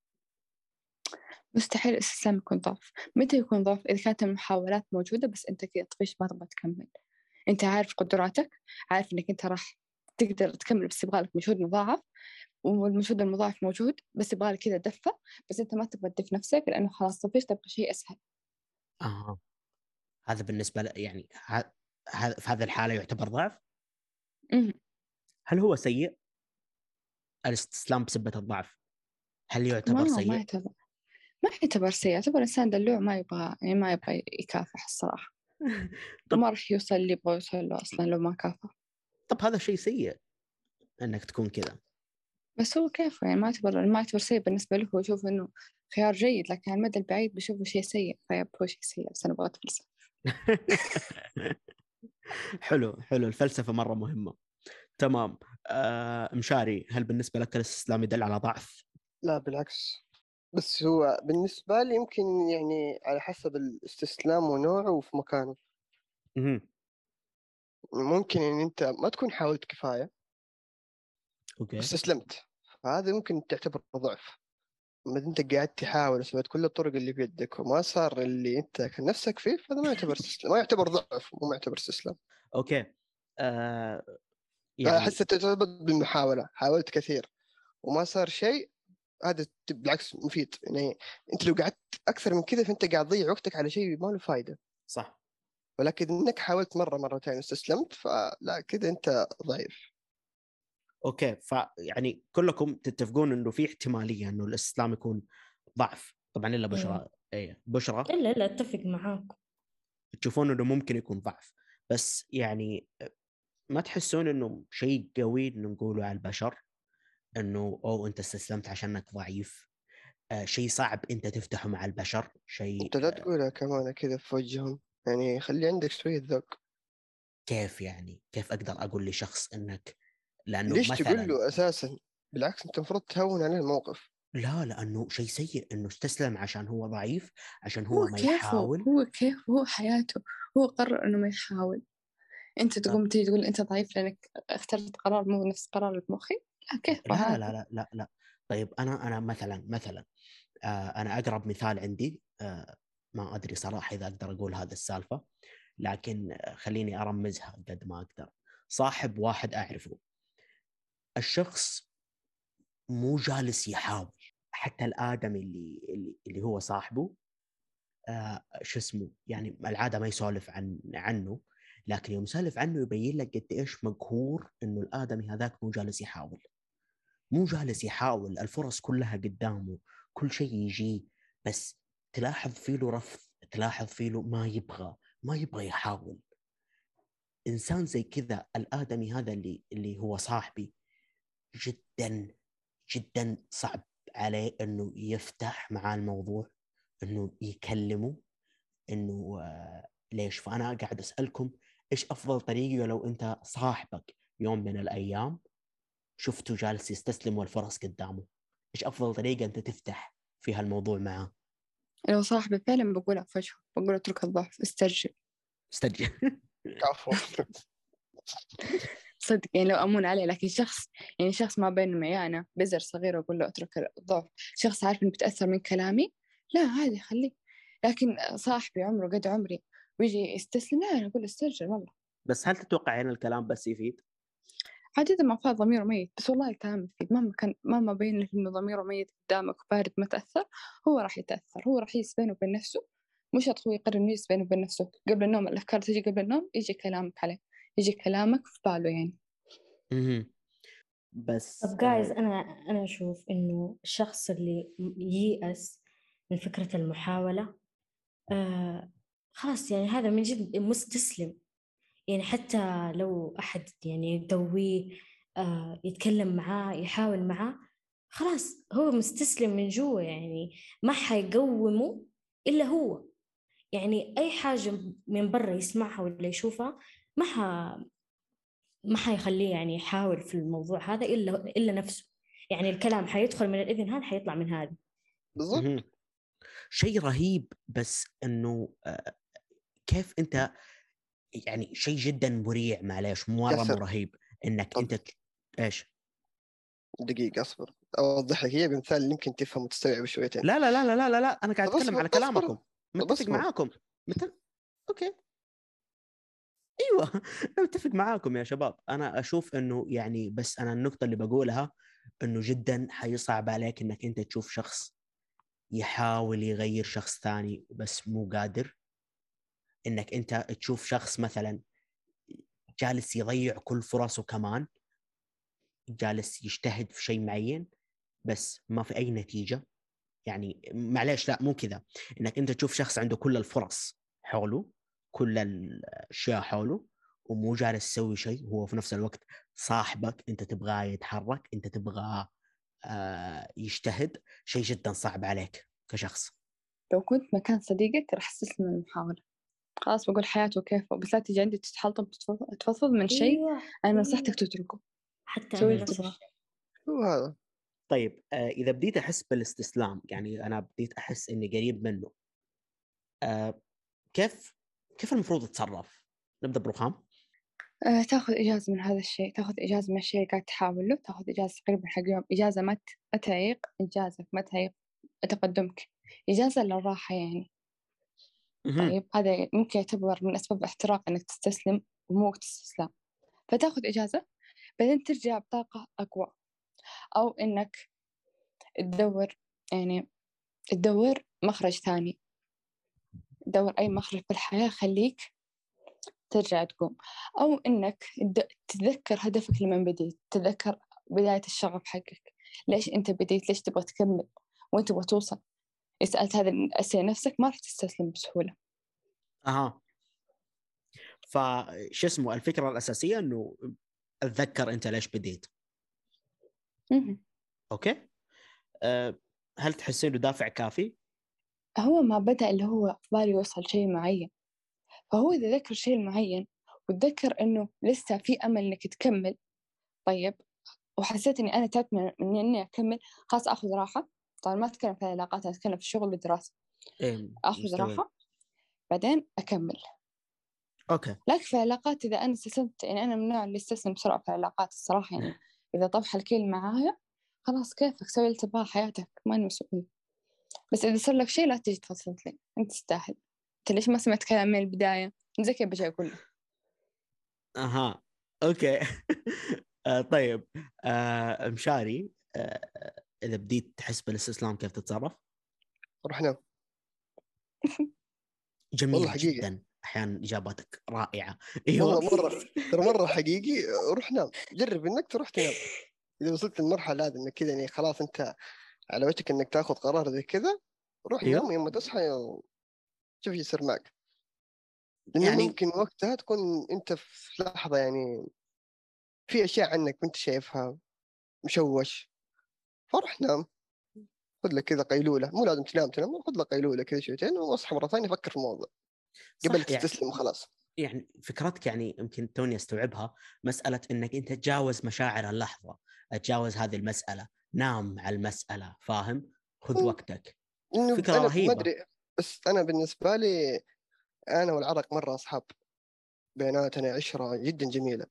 مستحيل الاستسلام يكون ضعف. متى يكون ضعف؟ إذا كانت المحاولات موجودة بس أنت كذا طفش ما تبغى تكمل. أنت عارف قدراتك عارف إنك أنت راح تقدر تكمل بس يبغالك مجهود مضاعف. والمجهود المضاعف موجود بس يبغالك كذا دفة بس أنت ما تبغى تدف نفسك لأنه خلاص طفشت تبغى شيء أسهل آه هذا بالنسبة ل... يعني ه... في هذه الحالة يعتبر ضعف؟ هل هو سيء؟ الإستسلام بسبة الضعف هل يعتبر سيء؟ ما يعتبر ما يعتبر سيء يعتبر إنسان دلوع ما يبغى يعني ما يبغى يكافح الصراحة طب ما راح يوصل اللي يبغى يوصل له أصلا لو ما كافح طب هذا شيء سيء إنك تكون كذا بس هو كيف؟ يعني ما يعتبر ما يعتبر سيء بالنسبة له هو يشوف إنه خيار جيد لكن على المدى البعيد بشوفه شيء سيء طيب هو شيء سيء بس أنا أبغى أتفلسف حلو حلو الفلسفة مرة مهمة. تمام. آه مشاري هل بالنسبة لك الاستسلام يدل على ضعف؟ لا بالعكس. بس هو بالنسبة لي يمكن يعني على حسب الاستسلام ونوعه وفي مكانه. ممكن إن أنت ما تكون حاولت كفاية. okay. واستسلمت فهذا ممكن تعتبر ضعف. ما انت قاعد تحاول وسويت كل الطرق اللي بيدك وما صار اللي انت كان نفسك فيه فهذا ما يعتبر استسلام ما يعتبر ضعف وما يعتبر استسلام okay. آه يعني أحس ترتبط بالمحاولة. حاولت كثير وما صار شيء هذا بالعكس مفيد. يعني أنت لو قعدت أكثر من كذا فأنت قاعد تضيع وقتك على شيء ما له فايدة. صح. ولكن إنك حاولت مرة مرتين واستسلمت فلا كذا أنت ضعيف. أوكي فيعني كلكم تتفقون إنه في احتمالية إنه الاستسلام يكون ضعف. طبعا إلا بشرى. اي بشرى. إلا لا أتفق معاك. تشوفون إنه ممكن يكون ضعف. بس يعني ما تحسون إنه شيء قوي إنه نقوله على البشر؟ إنه أو أنت استسلمت عشانك ضعيف. آه شيء صعب أنت تفتحه مع البشر. شيء انت لا تقولها كمان كذا في وجههم. يعني خلي عندك شوية ذوق. كيف يعني؟ كيف أقدر أقول لشخص إنك لأنه ليش مثلا تقول له أساسا؟ بالعكس أنت المفروض تهون عليه الموقف. لا لأنه شيء سيء إنه استسلم عشان هو ضعيف عشان هو, هو ما كيفه يحاول. هو كيف هو حياته؟ هو قرر إنه ما يحاول. أنت تقوم تيجي تقول أنت ضعيف لأنك اخترت قرار مو نفس قرار اللي بمخي لا كيف لا؟ لا لا لا لا. طيب أنا أنا مثلا مثلا آه أنا أقرب مثال عندي آه ما أدري صراحة إذا أقدر أقول هذا السالفة لكن خليني أرمزها قد ما أقدر. صاحب واحد أعرفه. الشخص مو جالس يحاول. حتى الآدمي اللي اللي, اللي هو صاحبه آه شو اسمه يعني العادة ما يسولف عن عنه لكن يوم يسولف عنه يبين لك قد إيش مقهور إنه الآدمي هذاك مو جالس يحاول. مو جالس يحاول الفرص كلها قدامه كل شيء يجي بس تلاحظ فيه له رفض تلاحظ فيه له ما يبغى ما يبغى يحاول. إنسان زي كذا الآدمي هذا اللي اللي هو صاحبي جدا جدا صعب عليه إنه يفتح معاه الموضوع إنه يكلمه إنه آه، ليش؟ فأنا قاعد أسألكم إيش أفضل طريقة لو أنت صاحبك يوم من الأيام شفته جالس يستسلم والفرص قدامه؟ إيش أفضل طريقة أنت تفتح فيها الموضوع معاه؟ لو صاحبي فعلا بقولها في وجهه بقول أترك الضعف استرجل استرجع. عفوا. صدق يعني لو أمون عليه لكن شخص يعني شخص ما بينه معي أنا بزر صغير وأقول له أترك الضعف. شخص عارف إنه بتأثر من كلامي؟ لا عادي خليه. لكن صاحبي عمره قد عمري ويجي يستسلم لا أنا أقول له استرجل والله بس هل تتوقع ان الكلام بس يفيد؟ عادة ما فات ضميره ميت بس والله الكلام يفيد. مهما كان مهما بين لك إنه ضميره ميت قدامك وبارد ما تأثر هو راح يتأثر. هو راح يجلس بينه وبين نفسه. مش هو يقرر إنه يجلس بينه وبين نفسه. قبل النوم الأفكار تجي قبل النوم يجي كلامك عليه. يجي كلامك في باله يعني. مهم. بس طب جايز أنا أنا أشوف إنه الشخص اللي ييأس من فكرة المحاولة آه خلاص يعني هذا من جد مستسلم. يعني حتى لو أحد يعني يقويه آه يتكلم معاه يحاول معاه خلاص هو مستسلم من جوا يعني. ما حيقومه إلا هو. يعني أي حاجة من برا يسمعها ولا يشوفها ما ح... ما حيخليه يعني يحاول في الموضوع هذا إلا إلا نفسه يعني الكلام حيدخل من الإذن هذا حيطلع من هذا بالضبط. شيء رهيب بس إنه آه، كيف أنت يعني شيء جدا مريع معليش مرة مو. رهيب إنك طب. انت إيش؟ دقيقة أصبر أوضح لك اياه بمثال يمكن تفهم وتستوعب شويتين لا لا لا لا لا لا. أنا قاعد أتكلم على. كلامكم متفق. معاكم مت... أوكي إيوه. أنا متفق معاكم يا شباب. أنا أشوف إنه يعني بس أنا النقطة اللي بقولها إنه جدا حيصعب عليك إنك أنت تشوف شخص يحاول يغير شخص ثاني بس مو قادر. إنك أنت تشوف شخص مثلا جالس يضيع كل فرصه كمان جالس يجتهد في شيء معين بس ما في أي نتيجة. يعني معليش لا مو كذا. إنك أنت تشوف شخص عنده كل الفرص حوله كل الأشياء حوله ومو جالس يسوي شيء هو في نفس الوقت صاحبك أنت تبغاه يتحرك أنت تبغاه آه، يجتهد شيء جدا صعب عليك كشخص لو كنت مكان صديقك راح استسلم المحاولة خلاص بقول حياته كيف بس لا تجي عندي تتحلطم تفضفض من شيء أيوة. أنا نصيحتك أيوة. تتركه حتى سوي أنا اللي نفس تبغاه. الشيء. هو هذا طيب آه، إذا بديت أحس بالاستسلام يعني أنا بديت أحس إني قريب منه آه، كيف كيف المفروض اتصرف؟ نبدأ برخام. آه، تاخذ إجازة من هذا الشيء تاخذ إجازة من الشيء اللي قاعد تحاول له تاخذ إجازة تقريبا حق يوم إجازة ما تعيق إنجازك ما تعيق تقدمك. إجازة للراحة يعني. طيب هذا ممكن يعتبر من أسباب احتراق إنك تستسلم ومو وقت استسلام فتاخذ إجازة بعدين ترجع بطاقة أقوى. أو إنك تدور يعني تدور مخرج ثاني. تدور أي مخرج في الحياة خليك ترجع تقوم. أو إنك تتذكر هدفك لمن بديت تتذكر بداية الشغف حقك. ليش أنت بديت؟ ليش تبغى تكمل؟ وين تبغى توصل؟ إذا سألت هذه الأسئلة نفسك ما راح تستسلم بسهولة. أها. فش اسمه الفكرة الأساسية إنه أتذكر أنت ليش بديت. مهم. okay؟ أه هل تحسين إنه دافع كافي؟ هو ما بدأ اللي هو في باله يوصل شيء معين. فهو إذا ذكر شيء معين وتذكر إنه لسه في أمل إنك تكمل طيب وحسيت إني أنا تعبت من إني أكمل خلاص آخذ راحة. طبعا ما أتكلم في العلاقات أنا أتكلم في الشغل والدراسة. إيه آخذ. راحة بعدين أكمل. okay. لكن في العلاقات إذا أنا استسلمت يعني أنا من النوع اللي استسلم بسرعة في العلاقات الصراحة يعني إذا طفح الكيل معايا خلاص كيفك؟ سوي اللي تبغاه حياتك ماني مسؤول. بس إذا صار لك شيء لا تجي تفضفض لي أنت تستاهل. أنت ليش ما سمعت كلام من البداية؟ زي كذا بجي أقول لك. أها. okay. آه طيب. آه مشاري آه إذا بديت تحس بالإستسلام كيف تتصرف؟ روح نام. جميل والله. جدا. أحيانا إجاباتك رائعة. والله مرة ترى مرة حقيقي روح نام. جرب إنك تروح تنام. إذا وصلت للمرحلة هذه إنك كذا يعني خلاص أنت على وشك إنك تاخذ قرار زي كذا روح أيوه. نام يوم تصحى شوف إيش يصير معك. يعني- ممكن وقتها تكون أنت في لحظة يعني في أشياء عنك ما أنت شايفها مشوش. فروح نام. خذ لك كذا قيلولة. مو لازم تنام تنام. خذ لك قيلولة كذا شويتين واصحى مرة ثانية فكر في الموضوع. قبل يعني- تستسلم وخلاص. يعني فكرتك يعني يمكن توني أستوعبها مسألة إنك أنت تجاوز مشاعر اللحظة تجاوز هذه المسألة. نام على المسألة فاهم؟ خذ. وقتك. إنه فكرة أنا رهيبة. ما أدري بس أنا بالنسبة لي أنا والعرق مرة أصحاب. بيناتنا عشرة جدا جميلة.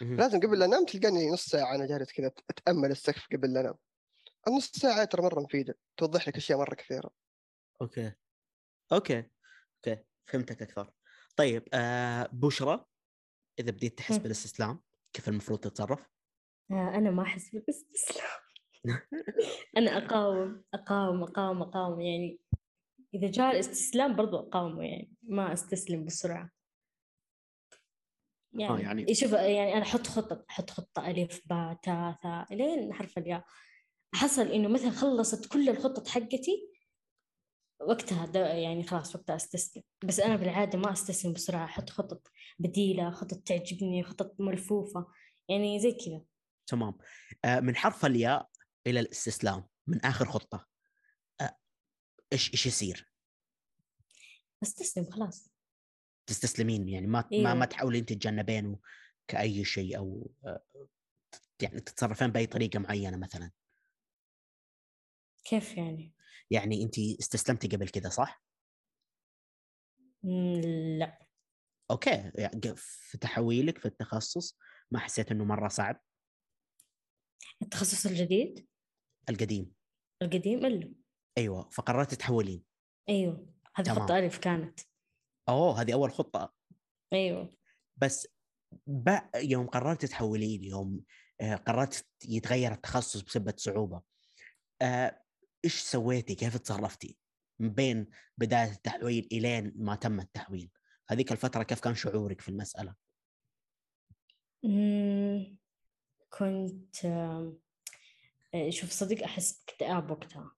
لازم قبل لا انام تلقاني نص ساعة أنا جالس كذا أتأمل السقف قبل لا أنام. النص ساعة ترى مرة مفيدة توضح لك أشياء مرة كثيرة. okay. okay. okay. فهمتك أكثر. طيب آه بشرى إذا بديت تحس. بالإستسلام كيف المفروض تتصرف؟ آه، أنا ما أحس بالإستسلام. أنا أقاوم أقاوم أقاوم أقاوم يعني إذا جاء الاستسلام برضو أقاومه يعني ما أستسلم بسرعة. يعني, يعني- شوف يعني أنا أحط خطط أحط خطة ألف باء تاء ثاء لين حرف الياء. حصل إنه مثلا خلصت كل الخطط حقتي وقتها ده يعني خلاص وقتها أستسلم. بس أنا بالعادة ما أستسلم بسرعة أحط خطط بديلة خطط تعجبني خطط ملفوفة يعني زي كذا. تمام. آه من حرف الياء إلى الاستسلام من آخر خطة إيش إيش يصير؟ استسلم خلاص تستسلمين يعني ما ما أيوة. ما تحاولين تتجنبينه كأي شيء أو يعني تتصرفين بأي طريقة معينة مثلا كيف يعني؟ يعني انت استسلمتي قبل كذا صح؟ لا أوكي يعني في تحويلك في التخصص ما حسيت إنه مرة صعب التخصص الجديد القديم. القديم إلا أيوه فقررت تحولين أيوه هذه تمام. خطة ألف كانت. أوه هذه أول خطة. أيوه. بس. يوم قررت تحولين يوم آه، قررت يتغير التخصص بسبب صعوبة آه، إيش سويتي؟ كيف تصرفتي من بين بداية التحويل إلين ما تم التحويل. هذيك الفترة كيف كان شعورك في المسألة؟ كنت شوف صديق أحس باكتئاب وقتها.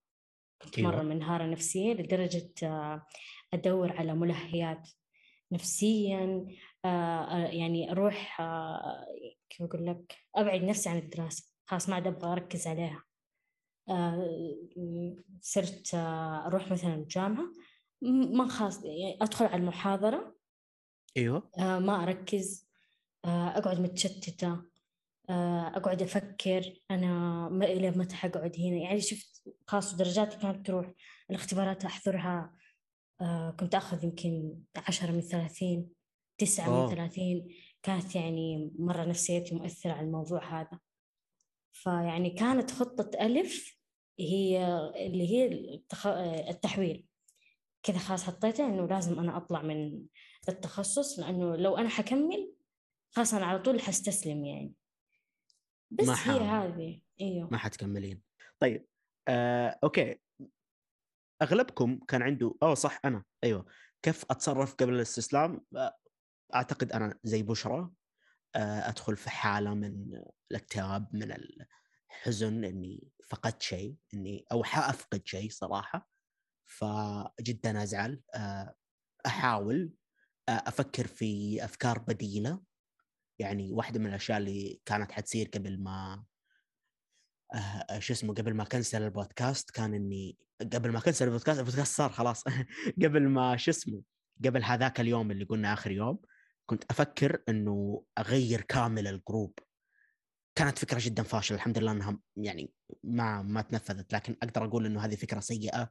كنت أيوة. مرة منهارة نفسيا لدرجة آه، أدور على ملهيات نفسيا آه، آه، يعني أروح آه، كيف أقول لك أبعد نفسي عن الدراسة. خلاص ما عاد أبغى أركز عليها. آه، صرت آه، أروح مثلا الجامعة ما خاص يعني أدخل على المحاضرة. أيوه. آه، ما أركز. آه، أقعد متشتتة. آه، أقعد أفكر. أنا ما إلى متى حقعد هنا. يعني شفت خاص درجاتي كانت تروح. الاختبارات أحضرها آه، كنت أخذ يمكن عشرة من ثلاثين تسعة من أوه. ثلاثين. كانت يعني مرة نفسيتي مؤثرة على الموضوع هذا. فيعني كانت خطة ألف هي اللي هي التخ... التحويل. كذا خلاص حطيتها إنه لازم أنا أطلع من التخصص لأنه لو أنا حكمل خلاص أنا على طول حستسلم يعني. بس ما هي. هذه. أيوه. ما حتكملين. طيب آه، أوكي. أغلبكم كان عنده أوه صح أنا. أيوه. كيف أتصرف قبل الاستسلام؟ آه، أعتقد أنا زي بشرى آه، أدخل في حالة من الاكتئاب من الحزن إني فقدت شيء إني أو حأفقد شيء صراحة. فجدا أزعل. آه، أحاول آه، أفكر في أفكار بديلة. يعني واحدة من الأشياء اللي كانت حتصير قبل ما آه، شو اسمه قبل ما كنسل البودكاست كان إني قبل ما كنسل البودكاست البودكاست صار خلاص. قبل ما شو اسمه قبل هذاك اليوم اللي قلنا آخر يوم كنت أفكر إنه أغير كامل ال group. كانت فكرة جدا فاشلة الحمد لله إنها يعني ما ما تنفذت لكن أقدر أقول إنه هذه فكرة سيئة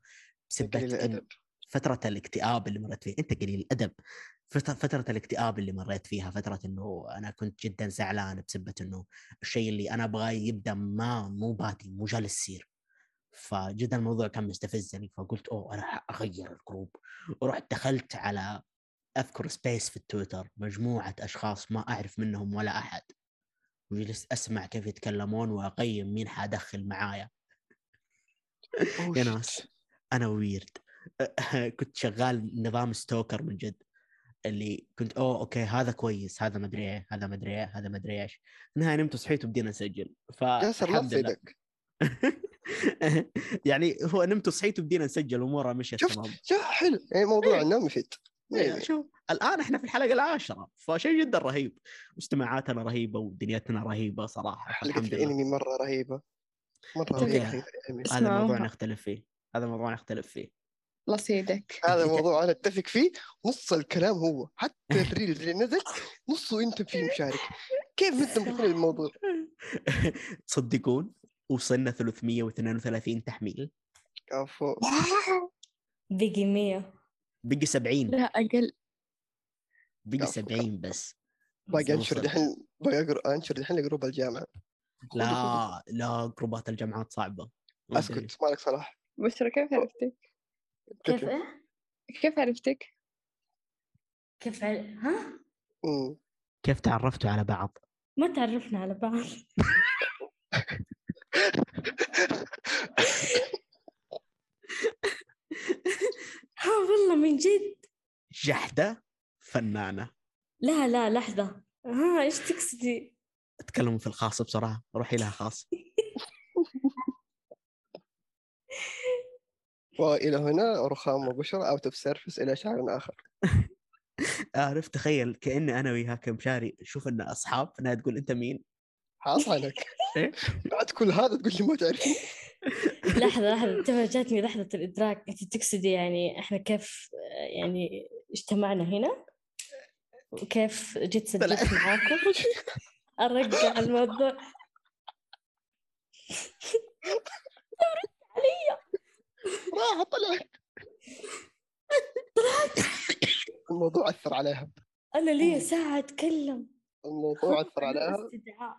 الأدب. فترة الاكتئاب اللي مريت فيها أنت قليل الأدب. فترة الاكتئاب اللي مريت فيها فترة إنه أنا كنت جدا زعلان بسبه إنه الشيء اللي أنا أبغاه يبدأ ما مو بادي مو جالس يصير. فجدا الموضوع كان مستفزني فقلت أوه أنا حأغير ال group. ورحت دخلت على أذكر space في التويتر مجموعة أشخاص ما أعرف منهم ولا أحد. وجلست أسمع كيف يتكلمون وأقيم مين حأدخل معايا. يا. ناس أنا weird كنت شغال نظام stalker من جد. اللي كنت أوه okay هذا كويس هذا مدري إيه هذا مدري إيه هذا مدري إيش. في النهايه نمت وصحيت وبدينا نسجل. ياسر لا فالحمد لله. يعني هو نمت وصحيت وبدينا نسجل امورها مشيت شفت؟ تمام. شوف حلو. يعني موضوع إيه. النوم يفيد. إيه، إيه. شوف الآن إحنا في الحلقة العاشرة فشيء جدا رهيب. مستمعاتنا رهيبة ودنيتنا رهيبة صراحة لله. الأنمي مرة رهيبة. مرة okay. رهيبة حلقة الانمي هذا موضوع. نختلف فيه. هذا موضوع نختلف فيه. الله يسعدك. هذا أنت- موضوع أنا أتفق فيه. نص الكلام هو. حتى ال reels اللي نزل نصه أنت فيه مشارك. كيف أنت مقتنع بالموضوع؟ تصدقون وصلنا 332 تحميل. عفوا. بقي مية. بقي 70 لا أقل. بقي كفو، 70 بس. باقي أنشر. دحين باقي أنشر دحين لجروب الجامعة. لا لا جروبات الجامعات صعبة. أسكت مالك صلاح. بشرى كيف عرفتك؟ كيف إيه؟ كيف عرفتك؟ كيف عل... ها؟ مم. كيف تعرفتوا على بعض؟ ما تعرفنا على بعض ها والله من جد جحدة فنانة لا لا لحظة ها إيش تقصدي؟ اتكلموا في الخاص بسرعة روحي لها خاص وإلى هنا رخام وبشرى اوت اوف سيرفيس إلى شعر آخر. عارف تخيل كأني أنا وياها كمشاري شوف إن اصحاب النهايه تقول أنت مين؟ حاصلك إيه؟ بعد كل هذا تقول لي ما تعرفين لحظة لحظة ترى جاتني لحظة الإدراك. أنت تقصدي يعني إحنا كيف يعني اجتمعنا هنا؟ وكيف جيت سجلت. معاكم؟ أرجع الموضوع. راح طلعت الموضوع أثر عليها. أنا لي ساعة أتكلم. الموضوع أثر عليها. استدعاء.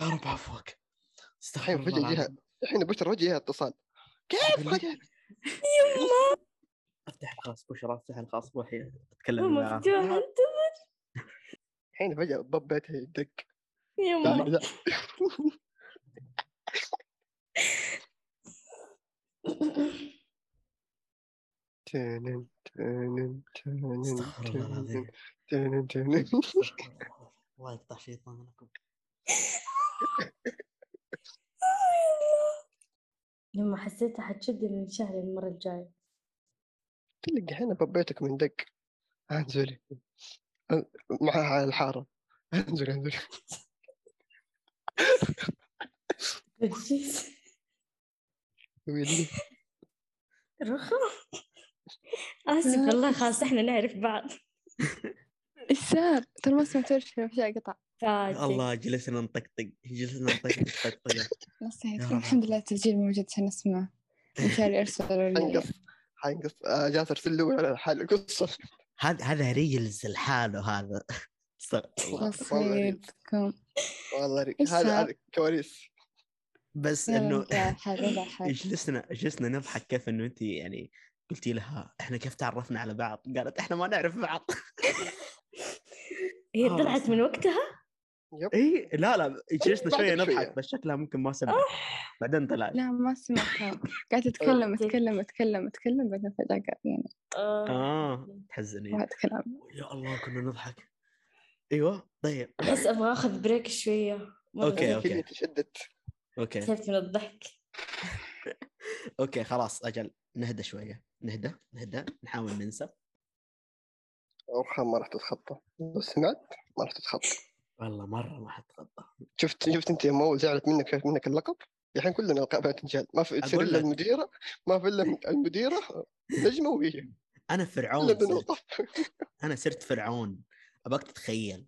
يا رب عفوك الله فجاه يجيها العظيم. الحين بشرى وجهها اتصال. كيف. فجاه أفتح الخاص بشرى أفتح الخاص روحي أتكلم معاه. مفتوح انتظر الحين فجأة باب بيتها يدق. يما لا تنن تنن تنن استغفر الله العظيم. يقطع شيطانكم لما حسيتها حتشد من شهري المرة الجاية. تلقى الحين باب بيتك من دق. انزلي. معها على الحارة. انزلي انزلي. ويلي. رخم. آسف والله خلاص إحنا نعرف بعض. إيش صار؟ ترى ما سمعت في شيء قطع. فاتك الله جلسنا نطقطق جلسنا نطقطق طيب، الحمد لله التسجيل موجود عشان نسمعه مشاري ارسلوا لي حنقص حنقص آه، جات ارسل له على حال قصة. هذا هذا ريلز لحاله هذا. استغفر الله. نصيبكم والله ري- إيش هذا صار؟ هذا كواليس. بس إنه جلسنا جلسنا نضحك كيف إنه انت يعني قلتي لها إحنا كيف تعرفنا على بعض؟ قالت إحنا ما نعرف بعض. هي آه، طلعت من وقتها؟ يب. اي لا لا جلسنا شوية بعدك شوية. نضحك بس شكلها ممكن ما سمعت. بعدين طلعت. لا ما سمعتها. قاعدة أتكلم أتكلم أتكلم أتكلم بعدين فجأة قاعد يعني آه. آه تحزني واحد كلام. يا الله كنا نضحك. إيوه طيب. أحس أبغى أخذ بريك زي- أوكي. كلمة تشدت. أوكي. تعبت من الضحك؟ أوكي خلاص أجل نهدى شوية. نهدى نهدى نحاول ننسى. أرخام ما راح تتخطى. بس سمعت ما راح تتخطى. والله مرة ما حتخطى شفت شفت أنت يوم اول زعلت منك شافت منك اللقب؟ الحين كلنا القاب تنجال ما في تصير إلا لك. المديرة ما في إلا المديرة نجمة وهي. أنا فرعون أنا صرت فرعون. أبغاك تتخيل.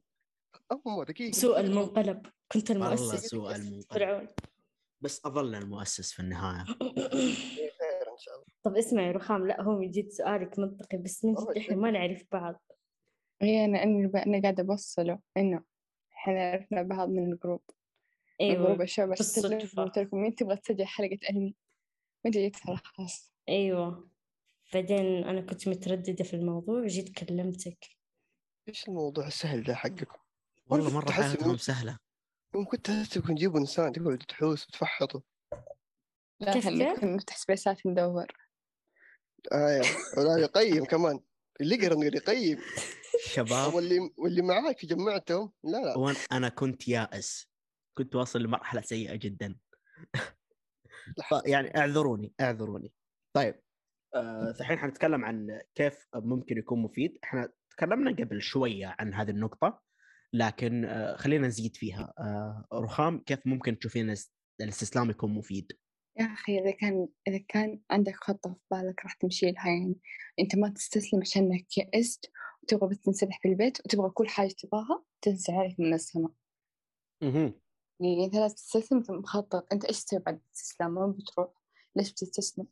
أما دقيقة. سوء المنقلب. كنت والله المؤسس سوء المنقلب. فرعون. بس أظل المؤسس في النهاية. خير إن شاء الله. طب اسمعي رخام لا هو من جد سؤالك منطقي بس من جد إحنا ما نعرف بعض. هي أنا أنا أنا قاعدة أبصله إنه إحنا عرفنا بعض من ال group. من group أيوه الشباب قلت لكم مين تبغى تسجل حلقة أنمي وأنت جيت خلاص. أيوه. بعدين أنا كنت مترددة في الموضوع وجيت كلمتك. إيش الموضوع السهل ده حقكم؟ والله مرة حياتهم سهلة. يوم كنت احسبكم تجيبوا انسان تقعدوا تحوس وتفحطوا لا كيف؟ نفتح سبيسات ندور أيوه ولا يقيم كمان. اللي يقرأ يقدر يقيم. شباب. واللي واللي معاك جمعتهم؟ لا لا. وأنا أنا كنت يائس. كنت واصل لمرحلة سيئة جدا. يعني اعذروني اعذروني. طيب آه، الحين حنتكلم عن كيف ممكن يكون مفيد. إحنا تكلمنا قبل شوية عن هذه النقطة. لكن آه، خلينا نزيد فيها. آه، رخام كيف ممكن تشوفين الاس- الاستسلام يكون مفيد؟ يا أخي إذا كان إذا كان عندك خطة في بالك راح تمشي لها يعني أنت ما تستسلم عشانك يأست وتبغى بس تنسدح في البيت وتبغى كل حاجة تبغاها تنزل عليك من السماء. مهم. يعني أنت لا تستسلم أنت مخطط أنت إيش تسوي بعد الاستسلام؟ وين بتروح؟ ليش بتستسلم؟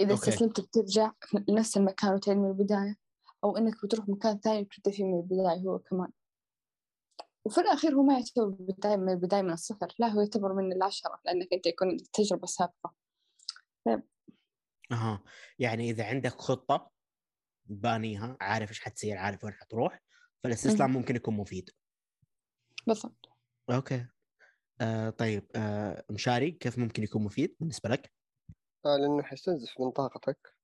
إذا أوكي. استسلمت بترجع في نفس المكان وتعيد من البداية أو إنك بتروح مكان ثاني وتبدأ فيه من البداية هو كمان. وفي الأخير هو ما يعتبر بداية من البداية من الصفر لا هو يعتبر من العشرة لأنك أنت يكون تجربة سابقة. أها. يعني إذا عندك خطة بانيها عارف إيش حتصير عارف وين حتروح فالاستسلام. ممكن يكون مفيد. بالضبط. okay. آه طيب آه مشاري كيف ممكن يكون مفيد بالنسبة لك؟ آه لأنه حيستنزف من طاقتك.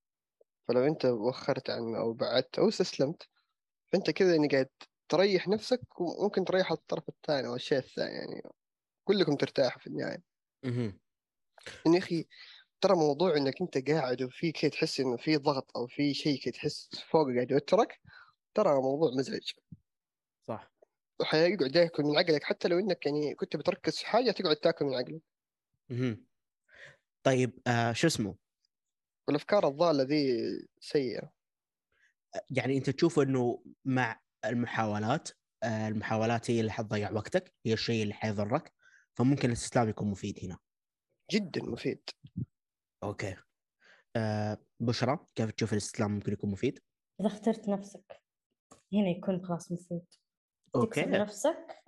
فلو أنت وخرت عنه أو بعدت أو استسلمت فأنت كذا يعني قاعد تريح نفسك وممكن تريح الطرف الثاني أو الشيء الثاني يعني كلكم ترتاحوا في النهاية. يعني يا أخي ترى موضوع إنك أنت قاعد وفي كي تحس إنه في ضغط أو في شيء كي تحس فوق قاعد يوترك ترى موضوع مزعج صح وحيقعد ياكل من عقلك حتى لو إنك يعني كنت بتركز في حاجة تقعد تاكل من عقلك مهم. طيب آه شو اسمه؟ والأفكار الضالة ذي سيئة يعني أنت تشوف إنه مع المحاولات آه المحاولات هي اللي حتضيع وقتك هي الشيء اللي حيضرك فممكن الاستسلام يكون مفيد هنا. جدا مفيد. أوكي. آه بشرى كيف تشوف الاستسلام ممكن يكون مفيد؟ إذا اخترت نفسك هنا يكون خلاص مفيد. تكسب أوكي نفسك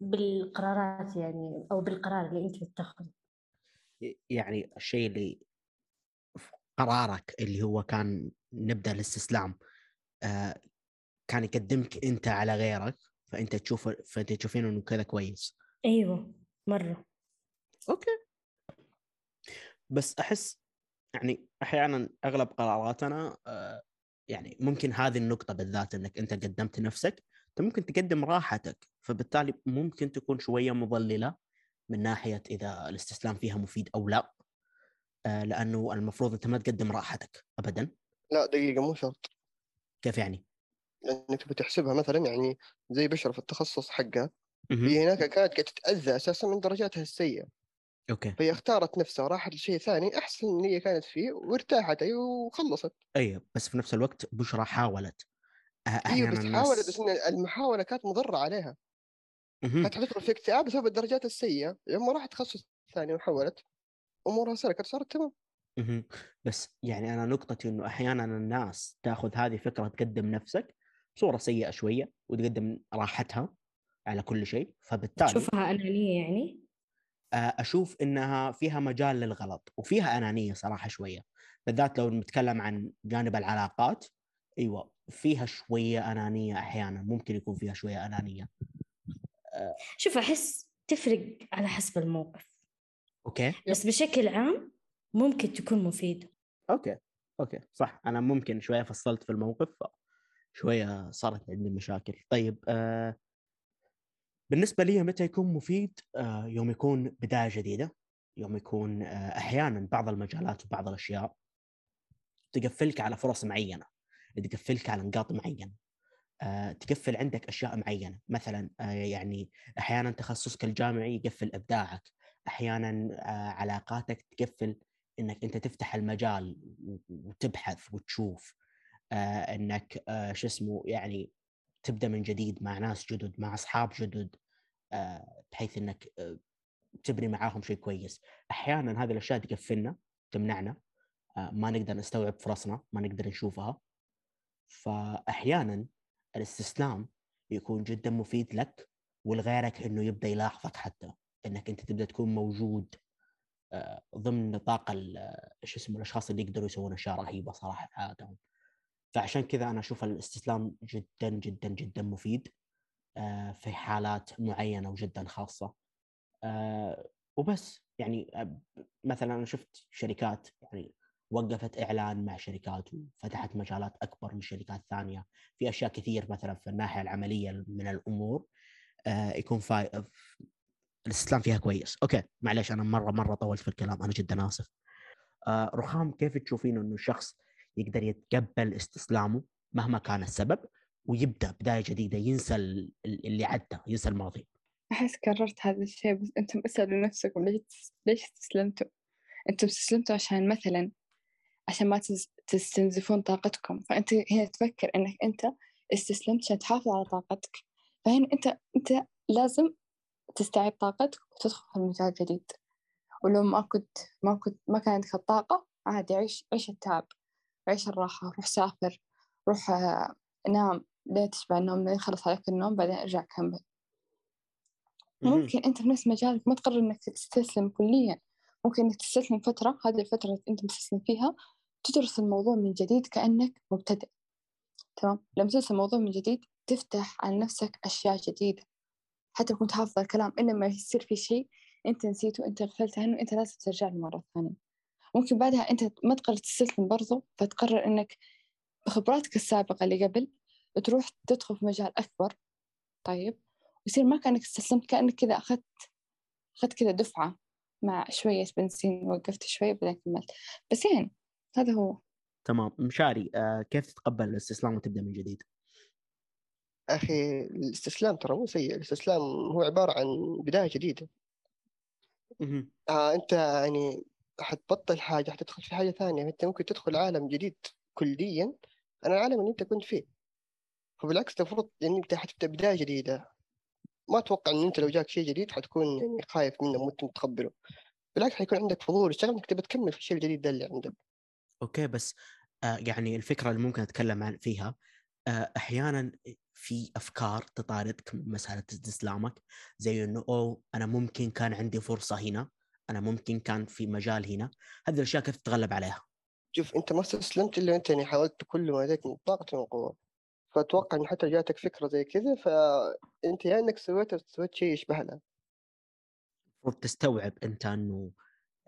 بالقرارات يعني أو بالقرار اللي أنت بتاخذه يعني الشيء اللي قرارك اللي هو كان نبدأ الاستسلام آه كان يقدمك أنت على غيرك فأنت تشوف فأنت تشوفين إنه كذا كويس. أيوة مرة. أوكي. بس أحس يعني أحيانا أغلب قراراتنا آه، يعني ممكن هذه النقطة بالذات إنك أنت قدمت نفسك أنت ممكن تقدم راحتك فبالتالي ممكن تكون شوية مضللة من ناحية إذا الاستسلام فيها مفيد أو لا آه، لأنه المفروض أنت ما تقدم راحتك ابدا. لا دقيقة مو شرط. كيف يعني؟ لأنك بتحسبها مثلا يعني زي بشر في التخصص حقها. هي هناك كانت قاعدة تتأذى أساسا من درجاتها السيئة. أوكي. فهي اختارت نفسها وراحت لشيء ثاني أحسن من اللي هي كانت فيه وارتاحت أيوه وخلصت. أي بس في نفس الوقت بشرى حاولت. إيوه بس الناس حاولت بس إن المحاولة كانت مضرة عليها. كانت حتدخل في اكتئاب بسبب الدرجات السيئة. لما راحت تخصص ثاني وحولت أمورها سلكت صارت تمام. بس يعني أنا نقطتي إنه أحيانا الناس تأخذ هذه فكره تقدم نفسك بصوره سيئة شوية وتقدم راحتها على كل شيء فبالتالي تشوفها أنانية يعني؟ آه، أشوف إنها فيها مجال للغلط وفيها أنانية صراحة شوية بالذات لو نتكلم عن جانب العلاقات. أيوه فيها شوية أنانية أحيانا ممكن يكون فيها شوية أنانية. شوف أحس تفرق على حسب الموقف. أوكي. بس بشكل عام ممكن تكون مفيدة. okay okay صح أنا ممكن شوية فصلت في الموقف شوية صارت عندي مشاكل. طيب آه بالنسبة لي متى يكون مفيد؟ آه يوم يكون بداية جديدة يوم يكون آه أحيانا بعض المجالات وبعض الأشياء تقفلك على فرص معينة تقفلك على نقاط معينة آه تقفل عندك أشياء معينة. مثلا آه يعني أحيانا تخصصك الجامعي يقفل إبداعك أحيانا آه علاقاتك تقفل إنك أنت تفتح المجال وتبحث وتشوف. إنك آه شو اسمه يعني تبدأ من جديد مع ناس جدد مع أصحاب جدد آه بحيث إنك آه تبني معاهم شيء كويس. أحيانا هذه الأشياء تقفلنا تمنعنا آه ما نقدر نستوعب فرصنا ما نقدر نشوفها. فاحيانا الاستسلام يكون جدا مفيد لك ولغيرك إنه يبدأ يلاحظك حتى إنك أنت تبدأ تكون موجود آه، ضمن نطاق آه، شو اسمه الأشخاص اللي يقدروا يسوون أشياء رهيبة صراحة في حياتهم فعشان كذا أنا أشوف الاستسلام جدا جدا جدا مفيد آه، في حالات معينة وجدا خاصة. آه، وبس. يعني آه، مثلا أنا شفت شركات يعني وقفت إعلان مع شركات وفتحت مجالات أكبر من شركات ثانية. في أشياء كثير مثلا في الناحية العملية من الأمور يكون فا... الاستسلام فيها كويس. أوكي معليش أنا مرة مرة طولت في الكلام أنا جدا آسف. رخام كيف تشوفين إنه الشخص يقدر يتقبل استسلامه مهما كان السبب ويبدأ بداية جديدة ينسى ال- ال- اللي عدى ينسى الماضي. أحس كررت هذا الشيء بس أنتم اسألوا نفسكم ليش ليش استسلمتوا؟ أنتم استسلمتوا عشان مثلا عشان ما تستنزفون طاقتكم. فأنت هنا تفكر إنك أنت استسلمت عشان تحافظ على طاقتك. فهنا أنت أنت لازم تستعيد طاقتك وتدخل في مجال جديد. ولو ما كنت ما كنت ما كان عندك الطاقة عادي عيش عيش التعب. عيش الراحة روح سافر روح آه، نام. لا تشبع النوم لين يخلص عليك النوم بعدين ارجع كمل. ممكن أنت في نفس مجالك ما تقرر إنك تستسلم كليا. ممكن إنك تستسلم فترة هذه الفترة اللي أنت مستسلم فيها تدرس الموضوع من جديد كأنك مبتدئ. تمام؟ لما تدرس الموضوع من جديد تفتح على نفسك أشياء جديدة. حتى لو كنت حافظ الكلام إنما يصير في شيء أنت نسيته أنت غفلت عنه أنت لازم ترجع له مرة ثانية. ممكن بعدها أنت ما تقرر تستسلم برضو فتقرر إنك بخبراتك السابقة اللي قبل تروح تدخل في مجال أكبر طيب ويصير ما كأنك استسلمت كأنك كذا أخذت أخذت كذا دفعة مع شوية بنزين وقفت شوية بعدين كملت. بس يعني هذا هو. تمام. مشاري آه كيف تتقبل الاستسلام وتبدأ من جديد؟ أخي الاستسلام ترى مو سيء. الاستسلام هو عبارة عن بداية جديدة. آه أنت يعني حتبطل حاجة حتدخل في حاجة ثانية. أنت ممكن تدخل عالم جديد كليا عن العالم اللي أنت كنت فيه. فبالعكس المفروض يعني أنت حتبدأ بداية جديدة. ما أتوقع إن أنت لو جاك شيء جديد حتكون يعني خايف منه مو متقبله. بالعكس حيكون عندك فضول. الشغف إنك تبي تكمل في الشيء الجديد ده اللي عندك. أوكي بس آه يعني الفكرة اللي ممكن أتكلم عن فيها آه أحيانا في أفكار تطاردك من مسألة استسلامك. زي إنه أوه أنا ممكن كان عندي فرصة هنا. أنا ممكن كان في مجال هنا. هذه الأشياء كيف تتغلب عليها؟ شوف أنت ما استسلمت إلا أنت يعني حاولت بكل ما لديك من طاقة وقوة فأتوقع إن حتى جاتك فكرة زي كذا فأنت يا إنك سويت سويت شيء يشبه لها المفروض تستوعب أنت إنه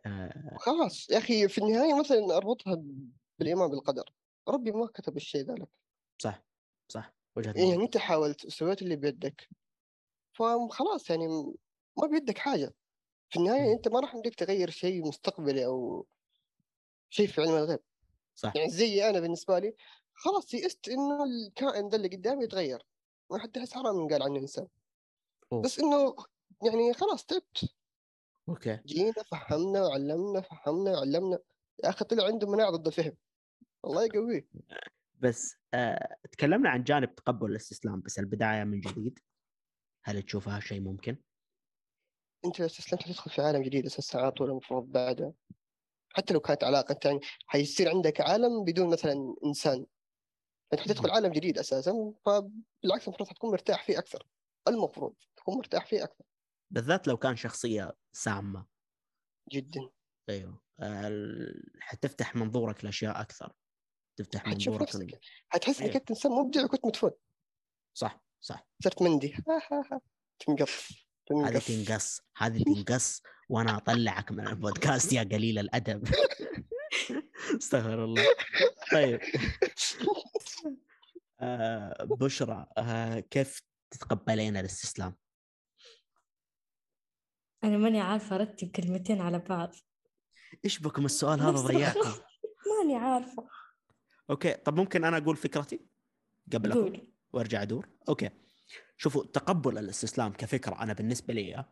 آه خلاص يا أخي في النهاية مثلا أربطها بالإيمان بالقدر. ربي ما كتب الشيء ذلك. صح صح. وجهة يعني نظر. أنت حاولت سويت اللي بيدك. فخلاص يعني ما بيدك حاجة. في النهاية مم. أنت ما راح يمديك تغير شيء مستقبلي أو شيء في علم الغيب. صح. يعني زي أنا بالنسبة لي خلاص يئست إنه الكائن ده اللي قدامي يتغير. ما حد يحس حرام قال عنه إنسان. أوه. بس إنه يعني خلاص تعبت. أوكي. جينا فهمنا وعلمنا فهمنا وعلمنا. يا أخي طلع عنده مناعة ضد الفهم الله يقويه. بس آه تكلمنا عن جانب تقبل الاستسلام بس البداية من جديد. هل تشوفها شيء ممكن؟ أنت لو استسلمت حتدخل في عالم جديد أساسا على طول المفروض بعده. حتى لو كانت علاقة انت يعني حيصير عندك عالم بدون مثلا إنسان. أنت حتدخل عالم جديد أساسا فبالعكس المفروض حتكون مرتاح فيه أكثر. المفروض تكون مرتاح فيه أكثر. بالذات لو كان شخصية سامة. جدا. أيوه. آه، حتفتح منظورك لأشياء أكثر. تفتح منظورك نفسك. حتحس إنك أيوه. أنت إنسان مبدع وكنت مدفون. صح صح. صرت مندي. تنقط هذه تنقص. هذه تنقص وأنا أطلعك من البودكاست يا قليل الأدب. استغفر الله. طيب. آه بشرى آه كيف تتقبلين الاستسلام؟ أنا ماني عارفة أرتب كلمتين على بعض. إيش بكم السؤال هذا؟ الخ- ماني عارفة. okay طب ممكن أنا أقول فكرتي قبلكم؟ قول وأرجع أدور. okay. شوفوا تقبل الاستسلام كفكرة أنا بالنسبة لي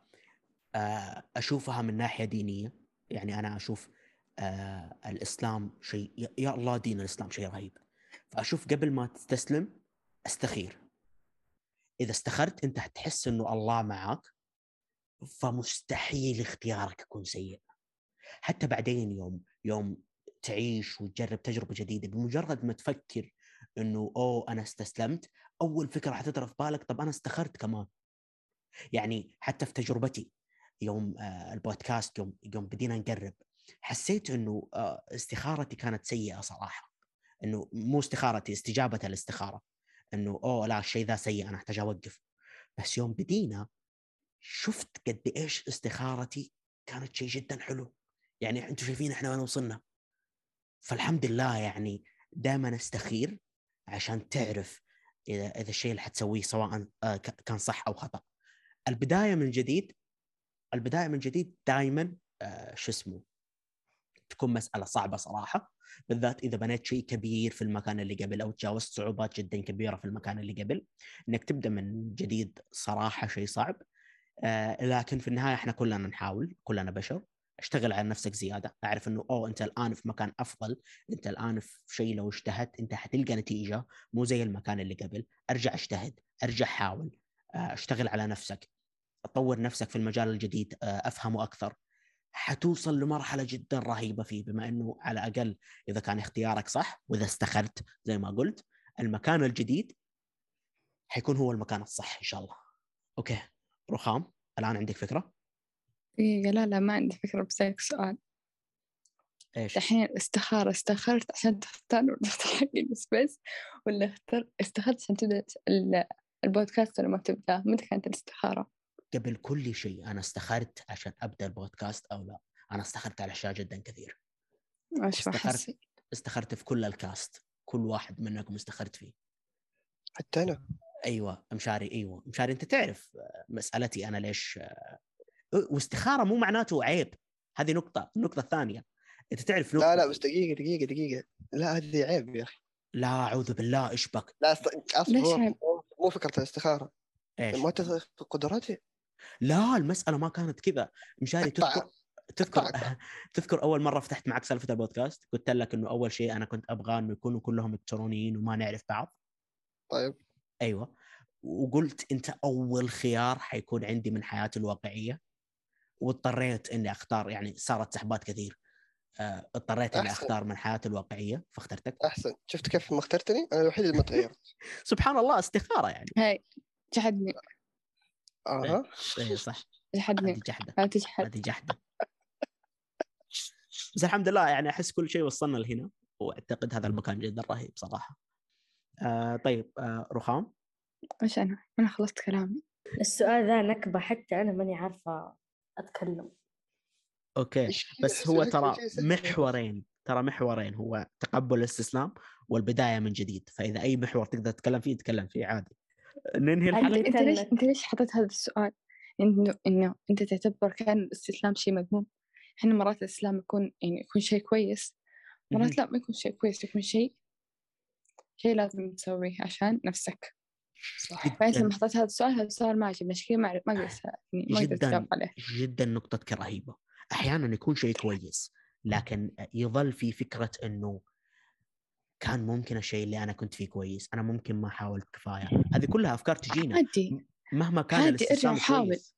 آه، أشوفها من ناحية دينية. يعني أنا أشوف آه، الإسلام شيء يا- الله دين الإسلام شيء رهيب. فأشوف قبل ما تستسلم أستخير. إذا استخرت أنت حتحس إنه الله معك فمستحيل اختيارك يكون سيء. حتى بعدين يوم يوم تعيش وتجرب تجربة جديدة بمجرد ما تفكر إنه أوه أنا استسلمت أول فكرة حتضرب في بالك؟ طب أنا استخرت كمان. يعني حتى في تجربتي يوم آه، البودكاست يوم يوم بدينا نقرب حسيت إنه آه، استخارتي كانت سيئة صراحة. إنه مو استخارتي استجابة الاستخارة. إنه أوه لا الشيء ذا سيء أنا أحتاج أوقف. بس يوم بدينا شفت قد إيش استخارتي كانت شيء جدا حلو. يعني أنتم شايفين إحنا وين وصلنا. فالحمد لله يعني دائما أستخير عشان تعرف إذا إذا الشيء اللي حتسويه سواء آه، كان صح أو خطأ. البداية من جديد البداية من جديد دائما شو اسمه تكون مسألة صعبة صراحة بالذات إذا بنيت شيء كبير في المكان اللي قبل أو تجاوزت صعوبات جدا كبيرة في المكان اللي قبل إنك تبدأ من جديد صراحة شيء صعب. آه، لكن في النهاية إحنا كلنا نحاول كلنا بشر. اشتغل على نفسك زيادة. أعرف إنه أوه أنت الآن في مكان أفضل أنت الآن في شيء لو اجتهدت أنت حتلقى نتيجة مو زي المكان اللي قبل. أرجع أجتهد أرجع حاول آه، أشتغل على نفسك طور نفسك في المجال الجديد آه، أفهمه أكثر. حتوصل لمرحلة جدا رهيبة فيه بما إنه على الأقل إذا كان اختيارك صح وإذا استخرت زي ما قلت المكان الجديد حيكون هو المكان الصح إن شاء الله. أوكي رخام الآن عندك فكرة؟ دقيقة لا لا ما عندي فكرة بسألك سؤال. إيش؟ الحين استخارة استخرت عشان تختار ولا تختار بس بس ولا اختار استخرت عشان تبدأ ال- البودكاست ولا ما تبدأ؟ متى كانت الاستخارة؟ قبل كل شيء أنا استخرت عشان أبدأ البودكاست أو لا. أنا استخرت على أشياء جدا كثير. إيش استخرت. حسيت استخرت في كل الكاست كل واحد منكم استخرت فيه. حتى أنا؟ أيوه مشاري أيوه. مشاري أنت تعرف مسألتي أنا ليش واستخارة مو معناته عيب. هذه نقطة النقطة الثانية. أنت تعرف نقطة لا لا بس دقيقة دقيقة دقيقة. لا هذه عيب يا أخي. لا أعوذ بالله إيش بك؟ لا عيب؟ مو فكرة الاستخارة. إيش؟ ما قدراتي؟ لا المسألة ما كانت كذا. مشاري. تذكر تذكر. تذكر أول مرة فتحت معك سالفة البودكاست؟ قلت لك إنه أول شيء أنا كنت أبغى انه يكونوا كلهم الكترونيين وما نعرف بعض. طيب. أيوه. وقلت أنت أول خيار حيكون عندي من حياتي الواقعية. واضطريت إني أختار يعني صارت سحبات كثير. آه، اضطريت إني. أختار من حياتي الواقعية فاخترتك. أحسن. شفت كيف ما اخترتني؟ أنا الوحيد اللي ما تغيرت. سبحان الله استخارة يعني. هاي جحدني أها إيه صح. جحدني هذه جحدة. لا تجحد. هذه جحدة. بس الحمد لله يعني أحس كل شيء وصلنا لهنا. وأعتقد هذا المكان جدا رهيب صراحة. آه طيب آه رخام. إيش أنا؟ أنا خلصت كلامي. السؤال ذا نكبة حتى أنا ماني عارفة أتكلم. okay بس هو ترى. محورين ترى محورين هو تقبل الاستسلام والبداية من جديد فإذا أي محور تقدر تتكلم فيه تتكلم فيه عادي. ننهي أنت- الحلقة. أنت ليش أنت ليش حطيت هذا السؤال؟ انه إنه أنت تعتبر كان الاستسلام شيء مذموم. إحنا مرات الاستسلام يكون يعني يكون شيء كويس مرات لا ما يكون شيء كويس يكون شيء شيء لازم تسويه عشان نفسك. صح. فأنت لما حطيت هذا السؤال هذا السؤال ما عجبني عشان كذا ما ما قدرت ما قدرت عليه. جدا نقطتك رهيبة. أحيانا يكون شيء كويس لكن يظل في فكرة إنه كان ممكن الشيء اللي أنا كنت فيه كويس أنا ممكن ما حاولت كفاية. هذه كلها أفكار تجينا. عادي. مهما كان عادي ارجع كويس.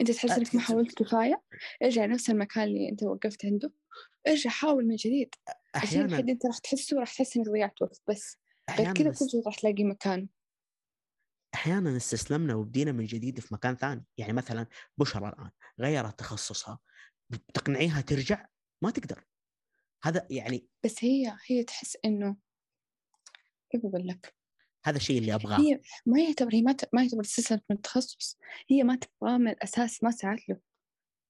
أنت تحس إنك ما حاولت كفاية؟ ارجع نفس المكان اللي أنت وقفت عنده. ارجع حاول من جديد. أحيانا أنت راح تحسه راح تحس إنك ضيعت وقت بس. غير كذا كل شيء راح تلاقي مكانه أحيانا استسلمنا وبدينا من جديد في مكان ثاني. يعني مثلا بشرى الآن غيرت تخصصها بتقنعيها ترجع؟ ما تقدر. هذا يعني بس هي هي تحس إنه كيف أقول لك؟ هذا الشيء اللي أبغاه. هي ما يعتبر هي ما ت- ما يعتبر استسلمت من التخصص هي ما تبغاه من الأساس ما سعت له.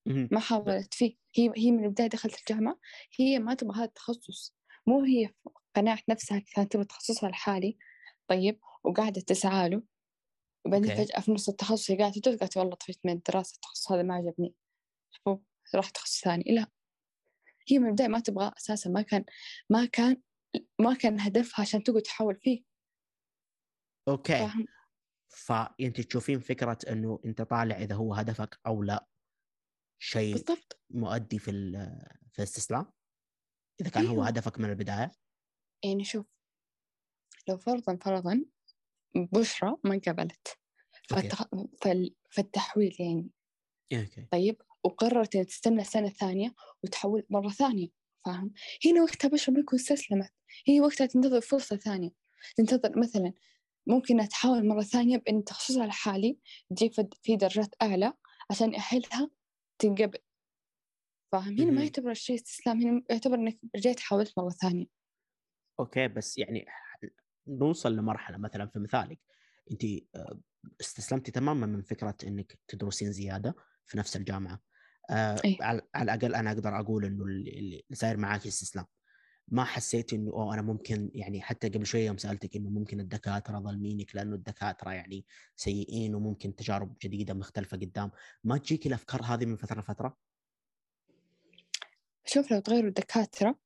ما حاولت فيه. هي هي من البداية دخلت الجامعة. هي ما تبغى هذا التخصص. مو هي قنعت نفسها كانت تبغى تخصصها الحالي. طيب وقاعدة تسعى له. وبعدين okay. فجأة في نص التخصص هي قاعدة تدرس قالت والله طفشت من الدراسة التخصص هذا ما عجبني. راح تخصص ثاني. لا. هي من البداية ما تبغى أساسا ما كان ما كان ما كان هدفها عشان تقعد تحاول فيه. okay. فاهم فانت تشوفين فكرة إنه أنت طالع إذا هو هدفك أو لا شيء بالضبط. مؤدي في في الاستسلام؟ إذا كان هو أيوة. هدفك من البداية؟ يعني شوف لو فرضا فرضا بشرى ما قبلت فالتخ... فال... فالتحويل يعني. أوكي. طيب وقررت إنها تستنى السنة الثانية وتحول مرة ثانية فاهم؟ هنا وقتها بشرى ما يكون استسلمت. هي وقتها تنتظر فرصة ثانية. تنتظر مثلا ممكن تحاول مرة ثانية بإن تخصصها الحالي تجيب في درجات أعلى عشان يأهلها تنقبل. فاهم؟ هنا. ما يعتبر الشيء استسلام هنا يعتبر إنك رجعت حاولت مرة ثانية. أوكي بس يعني نوصل لمرحلة مثلا في مثالك أنت آه، استسلمتي تماما من فكرة إنك تدرسين زيادة في نفس الجامعة آه إيه. على الأقل أنا أقدر أقول إنه اللي صاير معاك استسلام ما حسيت إنه أوه أنا ممكن يعني حتى قبل شوية يوم سألتك إنه ممكن الدكاترة ظالمينك لأنه الدكاترة يعني سيئين وممكن تجارب جديدة مختلفة قدام ما تجيك الأفكار هذه من فترة لفترة؟ شوف لو تغيروا الدكاترة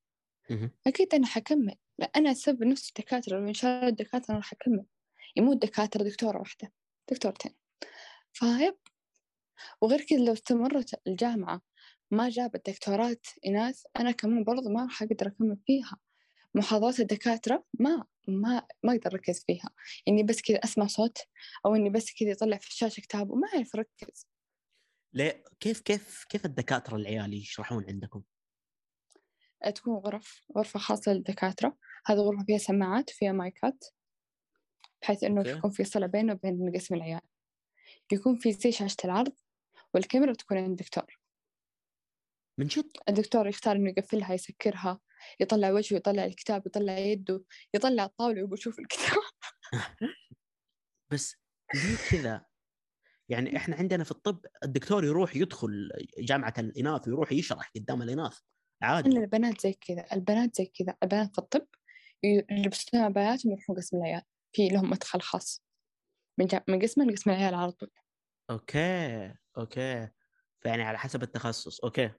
مهم. أكيد أنا حكمل لا أنا أسبب نفس الدكاترة لو إن شاء الله الدكاترة راح أكمل. يعني مو الدكاترة دكتورة واحدة دكتورتين فايب وغير كذا لو استمرت الجامعة ما جابت دكتورات إناث أنا كمان برضو ما راح أقدر أكمل فيها. محاضرات الدكاترة ما ما ما أقدر أركز فيها. إني بس كذا أسمع صوت أو إني بس كذا يطلع في الشاشة كتاب وما أعرف أركز. ليه؟ كيف كيف كيف الدكاترة العيال يشرحون عندكم؟ تكون غرف غرفة خاصة للدكاترة. هذه غرفة فيها سماعات فيها مايكات بحيث إنه أوكي. يكون في صلة بينه وبين قسم العيال. يكون في زي شاشة العرض والكاميرا تكون عند الدكتور. من جد؟ الدكتور يختار إنه يقفلها يسكرها يطلع وجهه يطلع الكتاب يطلع يده يطلع الطاولة ويقول شوف الكتاب. بس ليه كذا؟ يعني إحنا عندنا في الطب الدكتور يروح يدخل جامعة الإناث ويروح يشرح قدام الإناث. عادي. البنات زي كذا البنات زي كذا البنات في الطب يلبسون عباياتهم يروحون قسم العيال في لهم مدخل خاص. من, جا... من قسم لقسم العيال على طول. okay okay. فيعني على حسب التخصص okay.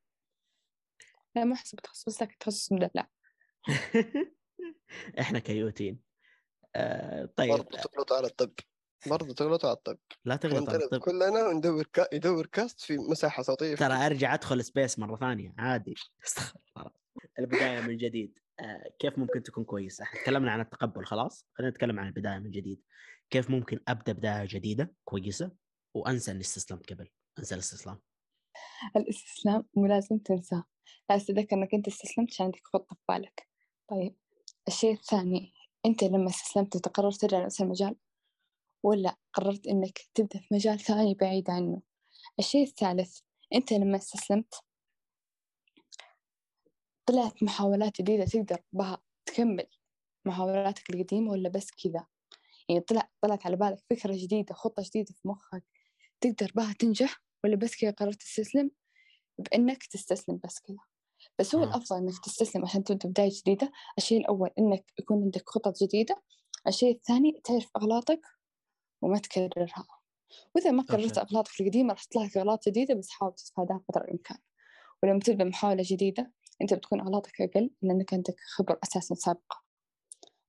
لا مو حسب تخصص لكن تخصص مدلع إحنا كيوتين. آه طيب. برضه تغلط على الطب. برضه تغلط على الطب لا تغلط على الطب كلنا ندور كا... يدور cast في مساحة صوتية ترى أرجع أدخل space مرة ثانية. عادي. استغفر الله. البداية من جديد. آه كيف ممكن تكون كويسة؟ إحنا تكلمنا عن التقبل خلاص. خلينا نتكلم عن البداية من جديد. كيف ممكن أبدأ بداية جديدة كويسة وأنسى اني استسلمت قبل؟ أنسى الاستسلام. الاستسلام مو لازم تنساه لازم تتذكر إنك أنت استسلمت عشان عندك خطة في بالك. طيب الشيء الثاني أنت لما استسلمت انت قررت ترجع لنفس المجال؟ ولا قررت إنك تبدأ في مجال ثاني بعيد عنه؟ الشيء الثالث أنت لما استسلمت طلعت محاولات جديدة تقدر بها تكمل محاولاتك القديمة ولا بس كذا؟ يعني طلع طلعت على بالك فكرة جديدة خطة جديدة في مخك تقدر بها تنجح ولا بس كذا قررت تستسلم؟ بإنك تستسلم بس كذا. بس هو. الأفضل إنك تستسلم عشان تبدأ بداية جديدة. الشيء الأول إنك يكون عندك خطط جديدة. الشيء الثاني تعرف أغلاطك وما تكررها. وإذا ما كررت أوكي. أغلاطك القديمة راح تطلع لك أغلاط جديدة بس حاول تتفاداها قدر الإمكان. ولما تبدأ محاولة جديدة أنت بتكون أغلاطك أقل لأنك عندك خبرة أساسا سابقة.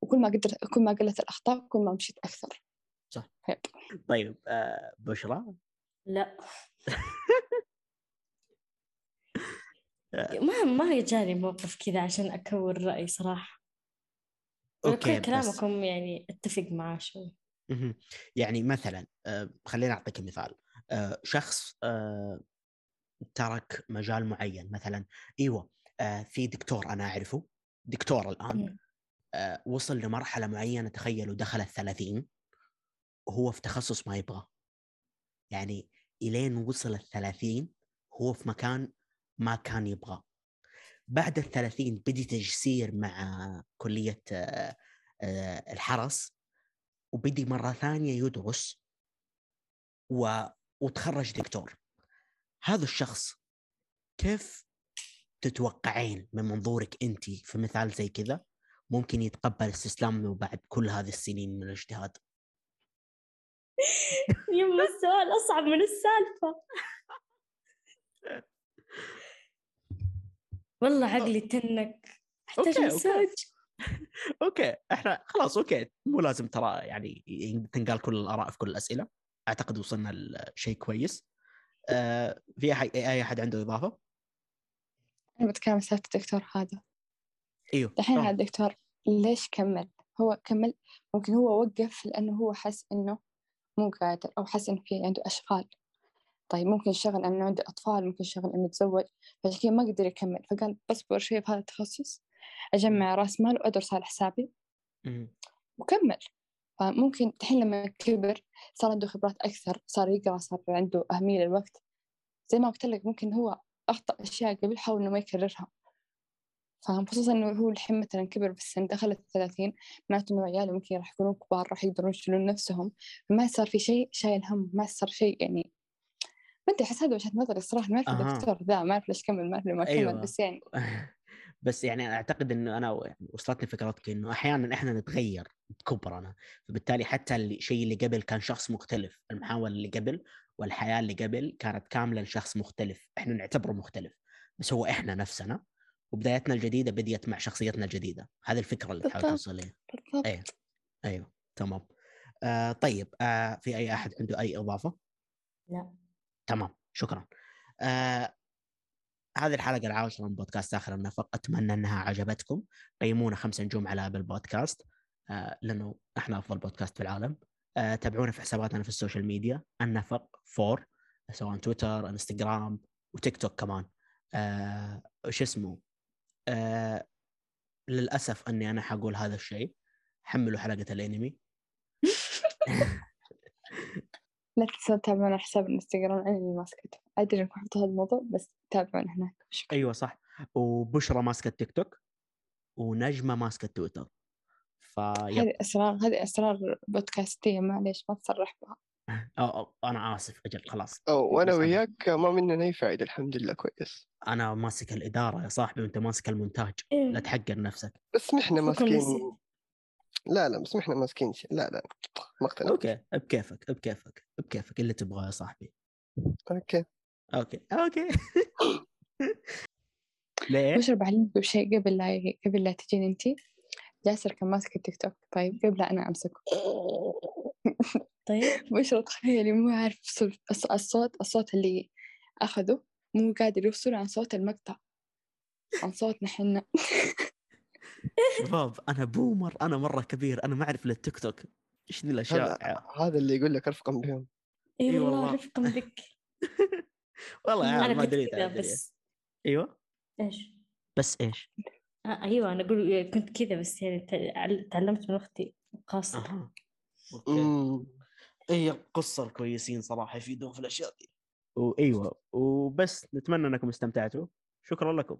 وكل ما قدرت كل ما قلت الأخطاء كل ما مشيت أكثر. صح. يب. طيب آه بشرى؟ لا. ما ما جاني موقف كذا عشان أكون رأي صراحة. أوكي كل بس كلامكم يعني أتفق معاه شوي. مهم. يعني مثلا آه خليني أعطيك مثال آه شخص آه ترك مجال معين. مثلا إيوه في دكتور أنا أعرفه. دكتور الآن وصل لمرحلة معينة تخيلوا دخل الثلاثين. وهو في تخصص ما يبغى يعني إلين وصل الثلاثين هو في مكان ما كان يبغى بعد الثلاثين بدي تجسير مع كلية الحرس. وبدي مرة ثانية يدرس و... وتخرج دكتور. هذا الشخص كيف تتوقعين من منظورك أنت في مثال زي كذا؟ ممكن يتقبل استسلامه بعد كل هذه السنين من الاجتهاد. يما السؤال أصعب من السالفة. والله عقلي تنك. أحتاج. مساج. okay إحنا خلاص okay مو لازم ترى يعني تنقال كل الآراء في كل الأسئلة. أعتقد وصلنا لشيء كويس. آه في أحد أي أحد عنده إضافة؟ أنا بتكلم سالفة الدكتور هذا. إيوه الحين. هذا الدكتور ليش كمل؟ هو كمل ممكن هو وقف لأنه هو حس إنه مو قادر أو حس إنه في عنده أشغال. طيب ممكن يشتغل إنه عنده أطفال ممكن يشتغل إنه يتزوج فعشان كذا ما قدر يكمل. فقال بصبر شوي في هذا التخصص. أجمع رأس مال وأدرس على حسابي. وكمل فممكن الحين لما كبر صار عنده خبرات أكثر صار يقرأ صار عنده أهمية للوقت زي ما قلت لك ممكن هو أخطأ أشياء قبل حاول إنه ما يكررها فاهم خصوصا إنه هو الحين مثلا كبر بالسن دخل الثلاثين معناته إنه عياله ممكن راح يكونوا كبار راح يقدرون يشيلون نفسهم فما صار في شيء شايل هم ما صار شيء يعني ما أدري أحس هذا وجهة نظري الصراحة ما أعرف. الدكتور ذا ما أعرف ليش كمل ما أعرف ما كمل أيوة. بس يعني بس يعني أعتقد إنه أنا يعني وصلتني فكرتك إنه أحيانا إحنا نتغير بكبرنا فبالتالي حتى الشيء اللي قبل كان شخص مختلف المحاولة اللي قبل والحياة اللي قبل كانت كاملة لشخص مختلف. إحنا نعتبره مختلف بس هو إحنا نفسنا وبدايتنا الجديدة بديت مع شخصيتنا الجديدة. هذه الفكرة اللي تحاول. توصل لها. بالضبط. أيوه أيوه تمام. آه طيب آه في أي أحد عنده أي إضافة؟ لا. تمام شكرا. آه هذه الحلقة العاشرة من بودكاست آخر النفق أتمنى أنها عجبتكم. قيمونا خمسة نجوم على بودكاست آه لأنه إحنا أفضل بودكاست في العالم. آه تابعونا في حساباتنا في ال social media. النفق four سواء تويتر إنستغرام وتيك توك كمان. آه وش اسمه؟ للأسف أني أنا حقول هذا الشيء. حملوا حلقة الأنمي. لا تنسوا تتابعونا على حساب الانستغرام أنا ماسكته أدري إنكم حطوا هذا الموضوع بس تابعونا هناك شكرا أيوة صح. وبشرى ماسكة تيك توك ونجمة ماسكة تويتر. فيب هذه أسرار هذه أسرار بودكاستية معليش ما تصرح بها. أو أو أنا آسف أجل خلاص. أو أنا- وياك ما مننا أي فائدة الحمد لله كويس. أنا ماسك الإدارة يا صاحبي وأنت ماسك المونتاج. إيه. لا تحقر نفسك. بس إحنا ماسكين. لا لا بس إحنا ماسكين شيء. لا لا ما اقتنعت okay بكيفك بكيفك بكيفك اللي تبغاه يا صاحبي. okay. okay. okay. ليه؟ بشر بعلمك بشيء قبل لا قبل لا تجين انت. جاسر كان ماسك التيك توك. طيب قبل لا أنا أمسكه. طيب. بشرى تخيلي مو عارف الصوت الصوت الصوت اللي أخذه. مو قادر يوصل عن صوت المقطع. عن صوتنا حنا شباب أنا بومر أنا مرة كبير. أنا ما أعرف للتيك توك. إيش ذي الأشياء؟ هذا اللي يقول لك رفقا بهم. إي والله والله. رفقا بك. والله أنا ما دريت دريت. بس أيوه. إيش؟ بس إيش؟ آه أيوه أنا أقول كنت كذا بس يعني تع- تعلمت من أختي أها. أوكي. مم. اي الـ قصة الكويسين صراحة يفيدون في الأشياء دي. وايوه وبس نتمنى أنكم استمتعتوا. شكرا لكم.